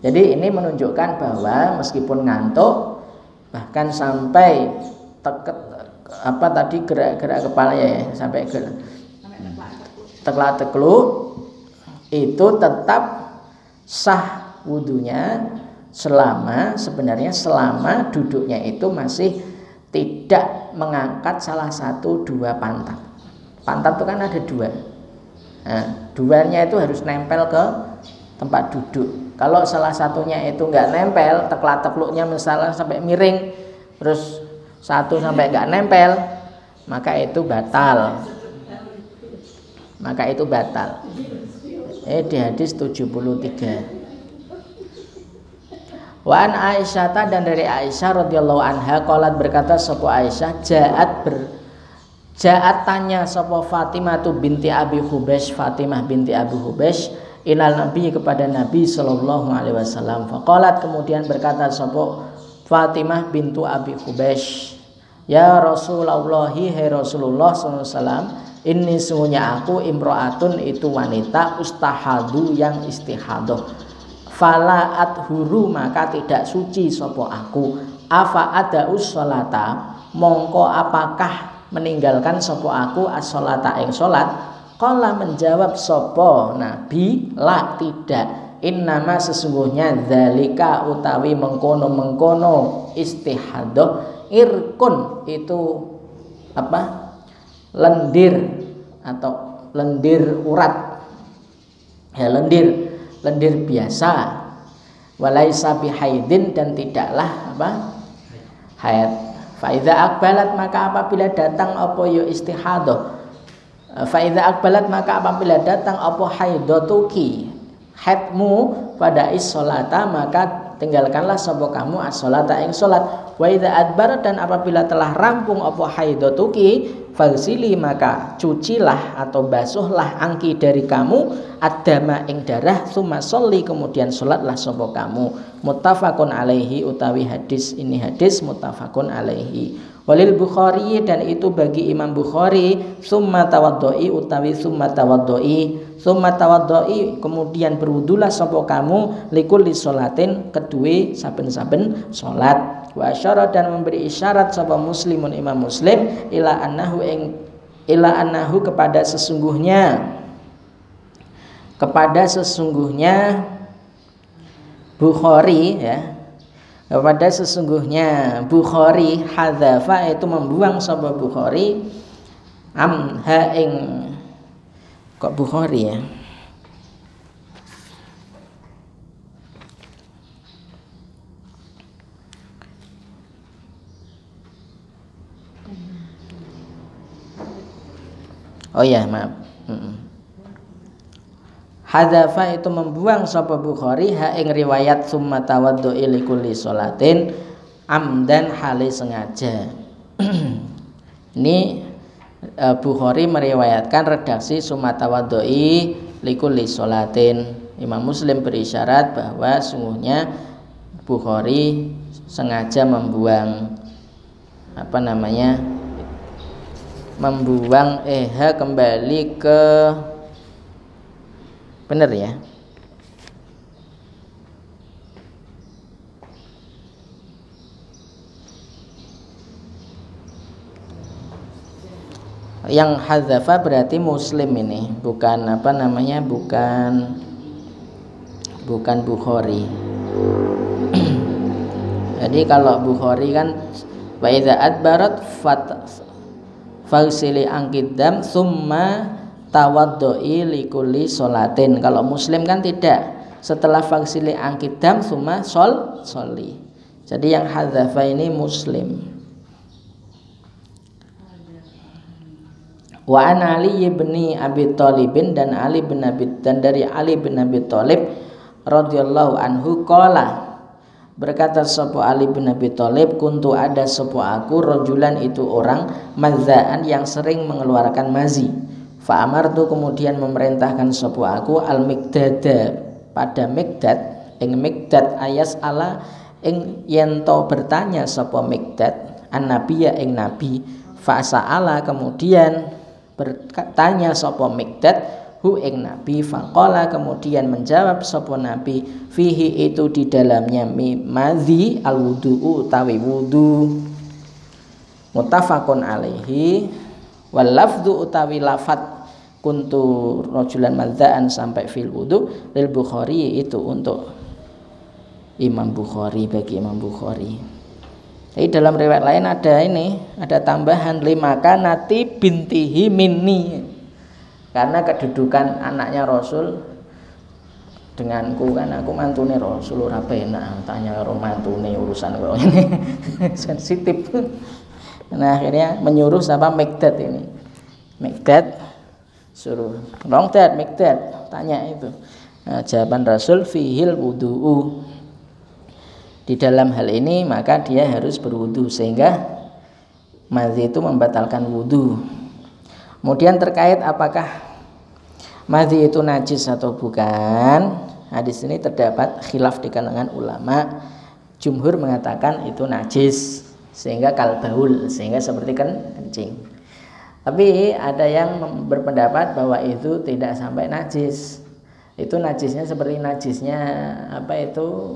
Jadi ini menunjukkan bahwa meskipun ngantuk bahkan sampai teket apa tadi gerak-gerak kepala ya sampai ke teklak teklu itu tetap sah wudhunya selama sebenarnya selama duduknya itu masih tidak mengangkat salah satu dua pantat. Pantat itu kan ada dua. Nah, duanya itu harus nempel ke tempat duduk. Kalau salah satunya itu nggak nempel, teklak tekluknya misalnya sampai miring, terus satu sampai nggak nempel, maka itu batal. Maka itu batal eh di hadis 73 Wa an Aisyah dan dari Aisyah radhiyallahu anha qalat berkata sapa Aisyah jaat ber jaat tanya sapa Fatimah tu binti Abi Hubash Fatimah binti Abi Hubash ilal Nabi kepada Nabi sallallahu alaihi wasallam. Faqalat kemudian berkata sapa Fatimah bintu Abi Hubash Ya Rasulullah hai Rasulullah wasallam ini sungguhnya aku imro'atun itu wanita ustahadu yang istihadoh. Fala huru maka tidak suci sopo aku. Afa ada usolata mongko apakah meninggalkan sopo aku asolata ing solat Kala menjawab sopo nabi la tidak. Innama sesungguhnya zalika utawi mengkono mengkono istihadoh irkun itu apa lendir atau lendir urat. Ya lendir lendir biasa. Walai sapi haidin dan tidaklah apa? Haid. Faida akbalat maka apabila datang apa yo istihadah. Faida akbalat maka apabila datang apa haidatuki? Haidmu pada isolata maka tinggalkanlah sapa kamu as-salata ing salat. Wa idza adbar dan apabila telah rampung apa haidatuki fagsili maka cucilah atau basuhlah angki dari kamu adama ing darah summa sholli kemudian salatlah sapa kamu. Muttafaqun alaihi utawi hadis ini hadis muttafaqun alaihi walil Bukhari dan itu bagi Imam Bukhari summa tawaddoi utawi summa tawaddoi. Summa tawaddoi kemudian berwudulah sapa kamu likulli salatin kedue saben-saben salat wa asyara dan memberi isyarat sapa muslimun Imam Muslim ila annahu ing ila annahu kepada sesungguhnya. Kepada sesungguhnya Bukhari ya kepada sesungguhnya Bukhari hadzafa itu membuang sapa Bukhari am ha kok Bukhari ya? Oh ya, maaf. Hadafa itu membuang sapa Bukhari ha ing riwayat summa tawaddu'i likulli salatin amdan hale sengaja. Ini uh, Bukhari meriwayatkan redaksi summa tawaddu'i likulli salatin. Imam Muslim berisyarat bahwa sungguhnya Bukhari sengaja membuang apa namanya membuang eha kembali ke Benar ya? Yang hadzafa berarti muslim ini, bukan apa namanya? Bukan bukan Bukhari. Jadi kalau Bukhari kan wa idza adbarat fat fagsili angkidam summa tawaddoi likuli solatin kalau muslim kan tidak. Setelah faksili angkidam suma sol soli jadi yang hadzafa ini muslim. Wa an ali ibni abi talibin dan ali bin abi dan dari ali bin abi talib radhiyallahu anhu qala Berkata sepu Ali bin Abi Thalib, kuntu ada sepu aku rojulan itu orang mazaan yang sering mengeluarkan mazi. Fa'amar tu kemudian memerintahkan sopo aku al mikdada pada mikdad ing mikdad ayas ala ing yento bertanya sopo mikdad an nabiya ing nabi. Ala kemudian bertanya sopo mikdad hu ing nabi. Faqala kemudian menjawab sopo nabi fihi itu di dalamnya madhi al wudu utawi wudu. Mutafakun alaihi. Wal lafdu utawi lafat kuntu rojulan madzaan sampai fil wudu lil Bukhari itu untuk Imam Bukhari bagi Imam Bukhari. Jadi dalam riwayat lain ada ini, ada tambahan lima kanati bintihi minni. Karena kedudukan anaknya Rasul denganku kan aku mantune Rasul ora penak tanya karo mantune urusan kok ini sensitif. Nah akhirnya menyuruh sama Megdad ini. Megdad suruh make that tanya itu. Nah, jawaban Rasul fihil wudu'u. Di dalam hal ini maka dia harus berwudu sehingga madhi itu membatalkan wudu. Kemudian terkait apakah madhi itu najis atau bukan hadis ini terdapat khilaf di kalangan ulama. Jumhur mengatakan itu najis sehingga kalbaul sehingga seperti kan kencing tapi ada yang berpendapat bahwa itu tidak sampai najis. Itu najisnya seperti najisnya apa itu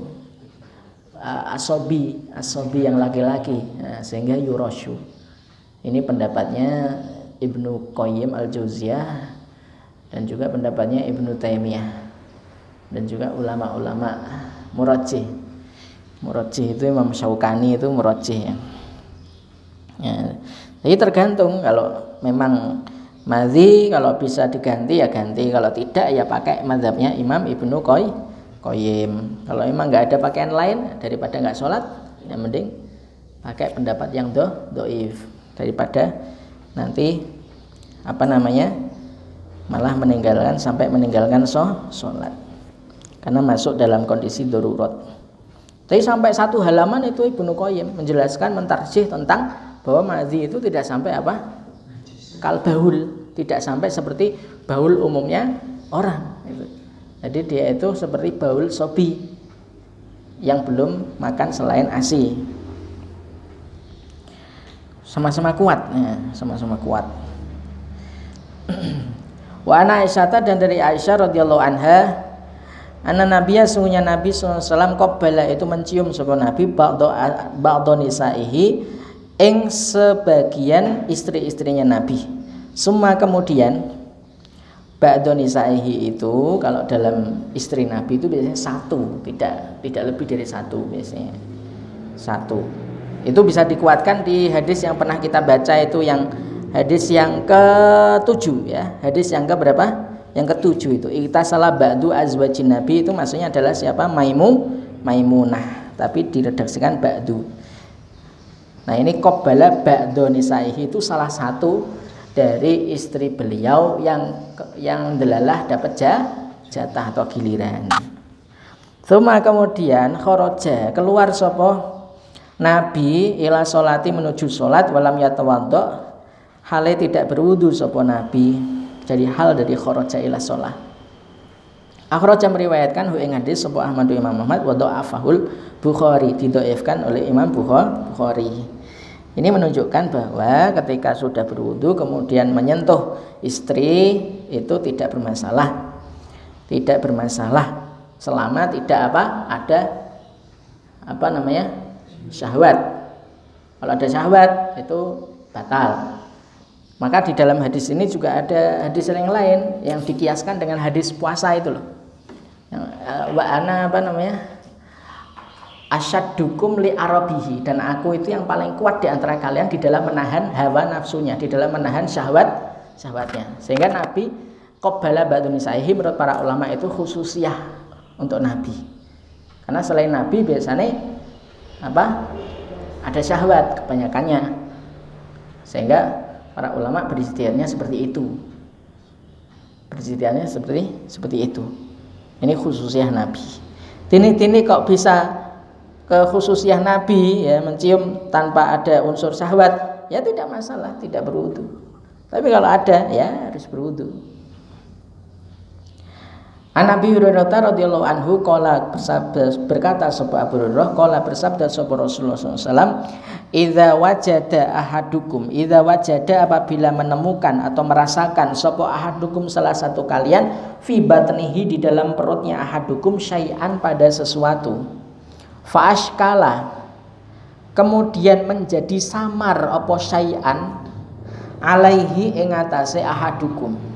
asobi, asobi yang laki-laki, nah, sehingga yuroshu. Ini pendapatnya Ibnu Qayyim al-Jauziyah dan juga pendapatnya Ibnu Taimiyah dan juga ulama-ulama murajih. Murajih itu Imam Syaukani itu murajih ya. ya. Jadi tergantung kalau memang madhi kalau bisa diganti ya ganti. Kalau tidak ya pakai madhabnya Imam Ibnu Qoy Qoyim kalau memang nggak ada pakaian lain daripada nggak sholat ya mending pakai pendapat yang do doif. Daripada nanti apa namanya malah meninggalkan sampai meninggalkan so, sholat. Karena masuk dalam kondisi darurat. Tapi sampai satu halaman itu Ibnu Qayyim menjelaskan mentarjih tentang bahwa madhi itu tidak sampai apa? Kal bahul tidak sampai seperti baul umumnya orang. Gitu. jadi dia itu seperti baul sobi yang belum makan selain asi. Sama-sama kuat. Ya, sama-sama kuat. Wa ana dan dari Aisyah radhiyallahu anha Anna Nabiya sungguhnya Nabi SAW Qobbala itu mencium sebuah Nabi Ba'do, ba'do nisaihi Ing sebagian istri-istrinya Nabi. Semua kemudian Ba'do nisaihi itu Kalau dalam istri Nabi itu biasanya satu Tidak tidak lebih dari satu biasanya. Satu. Itu bisa dikuatkan di hadis yang pernah kita baca itu yang hadis yang ketujuh ya. Hadis yang ke berapa? Yang ketujuh itu. Kita salah ba'du azwajin nabi itu maksudnya adalah siapa? Maimu maimunah. Tapi diredaksikan ba'du nah ini qabbala ba'du nisaihi itu salah satu dari istri beliau yang yang delalah dapat jatah atau giliran. Thumma kemudian khoroja keluar sopo Nabi ila solati menuju solat walam yatawaddo hale tidak berwudu sopo Nabi. Jadi hal dari khoroja ila solat Akhraja meriwayatkan hu ing hadis sapa Ahmad Imam Muhammad wa afahul Bukhari didoifkan oleh Imam Bukhari. Ini menunjukkan bahwa ketika sudah berwudu kemudian menyentuh istri itu tidak bermasalah. Tidak bermasalah selama tidak apa ada apa namanya syahwat. Kalau ada syahwat itu batal. Maka di dalam hadis ini juga ada hadis yang lain yang dikiaskan dengan hadis puasa itu loh. Yang eh, wa ana apa namanya? dukum li arabihi dan aku itu yang paling kuat di antara kalian di dalam menahan hawa nafsunya, di dalam menahan syahwat syahwatnya. Sehingga Nabi qabbala ba'du nisaihi menurut para ulama itu khususiyah untuk Nabi. Karena selain Nabi biasanya apa ada syahwat kebanyakannya sehingga para ulama beristiadnya seperti itu beristiadnya seperti seperti itu ini khususnya Nabi. Tini-tini kok bisa ke khususnya Nabi ya mencium tanpa ada unsur syahwat? Ya tidak masalah tidak berwudu tapi kalau ada ya harus berwudu An Nabi Hurairah radhiyallahu anhu qala berkata sapa Abu Hurairah qala bersabda sapa Rasulullah SAW Idza wajada ahadukum idza wajada apabila menemukan atau merasakan sapa ahadukum salah satu kalian fi batnihi di dalam perutnya ahadukum syai'an pada sesuatu. Fa ashkala kemudian menjadi samar apa syai'an alaihi ing atase ahadukum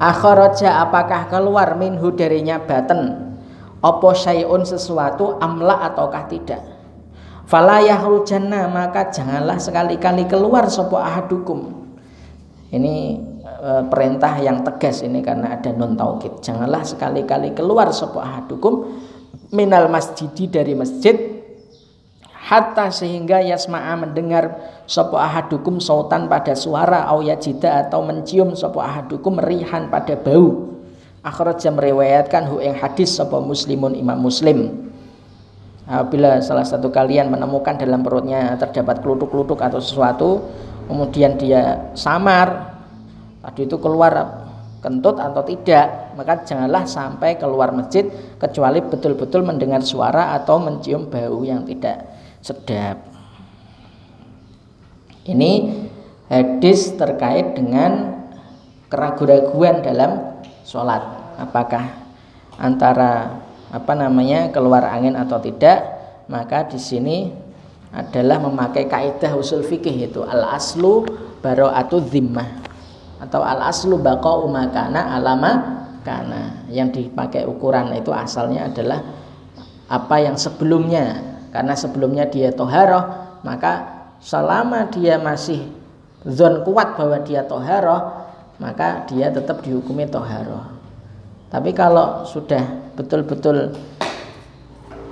akharaja apakah keluar minhu darinya baten opo syai'un sesuatu amla ataukah tidak? Fala yahrujanna maka janganlah sekali-kali keluar sopo ahadukum. Ini e, perintah yang tegas ini karena ada non taukid. Janganlah sekali-kali keluar sopo ahadukum minal masjidi dari masjid hatta sehingga yasma'a mendengar sapa ahadukum sautan pada suara au yajida atau mencium sapa ahadukum rihan pada bau. Akhraja meriwayatkan hu ing hadis sapa muslimun imam muslim. Apabila salah satu kalian menemukan dalam perutnya terdapat kelutuk-kelutuk atau sesuatu kemudian dia samar tadi itu keluar kentut atau tidak maka janganlah sampai keluar masjid kecuali betul-betul mendengar suara atau mencium bau yang tidak sedap. Ini hadis terkait dengan keraguan-raguan dalam sholat. Apakah antara apa namanya keluar angin atau tidak? Maka di sini adalah memakai kaidah usul fikih itu al aslu atau zimmah atau al aslu baqa'u makana alama kana yang dipakai ukuran itu asalnya adalah apa yang sebelumnya karena sebelumnya dia toharoh maka selama dia masih zon kuat bahwa dia toharoh maka dia tetap dihukumi toharoh. Tapi kalau sudah betul-betul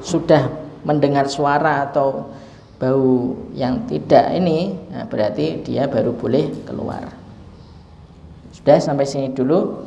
sudah mendengar suara atau bau yang tidak ini nah berarti dia baru boleh keluar. Sudah sampai sini dulu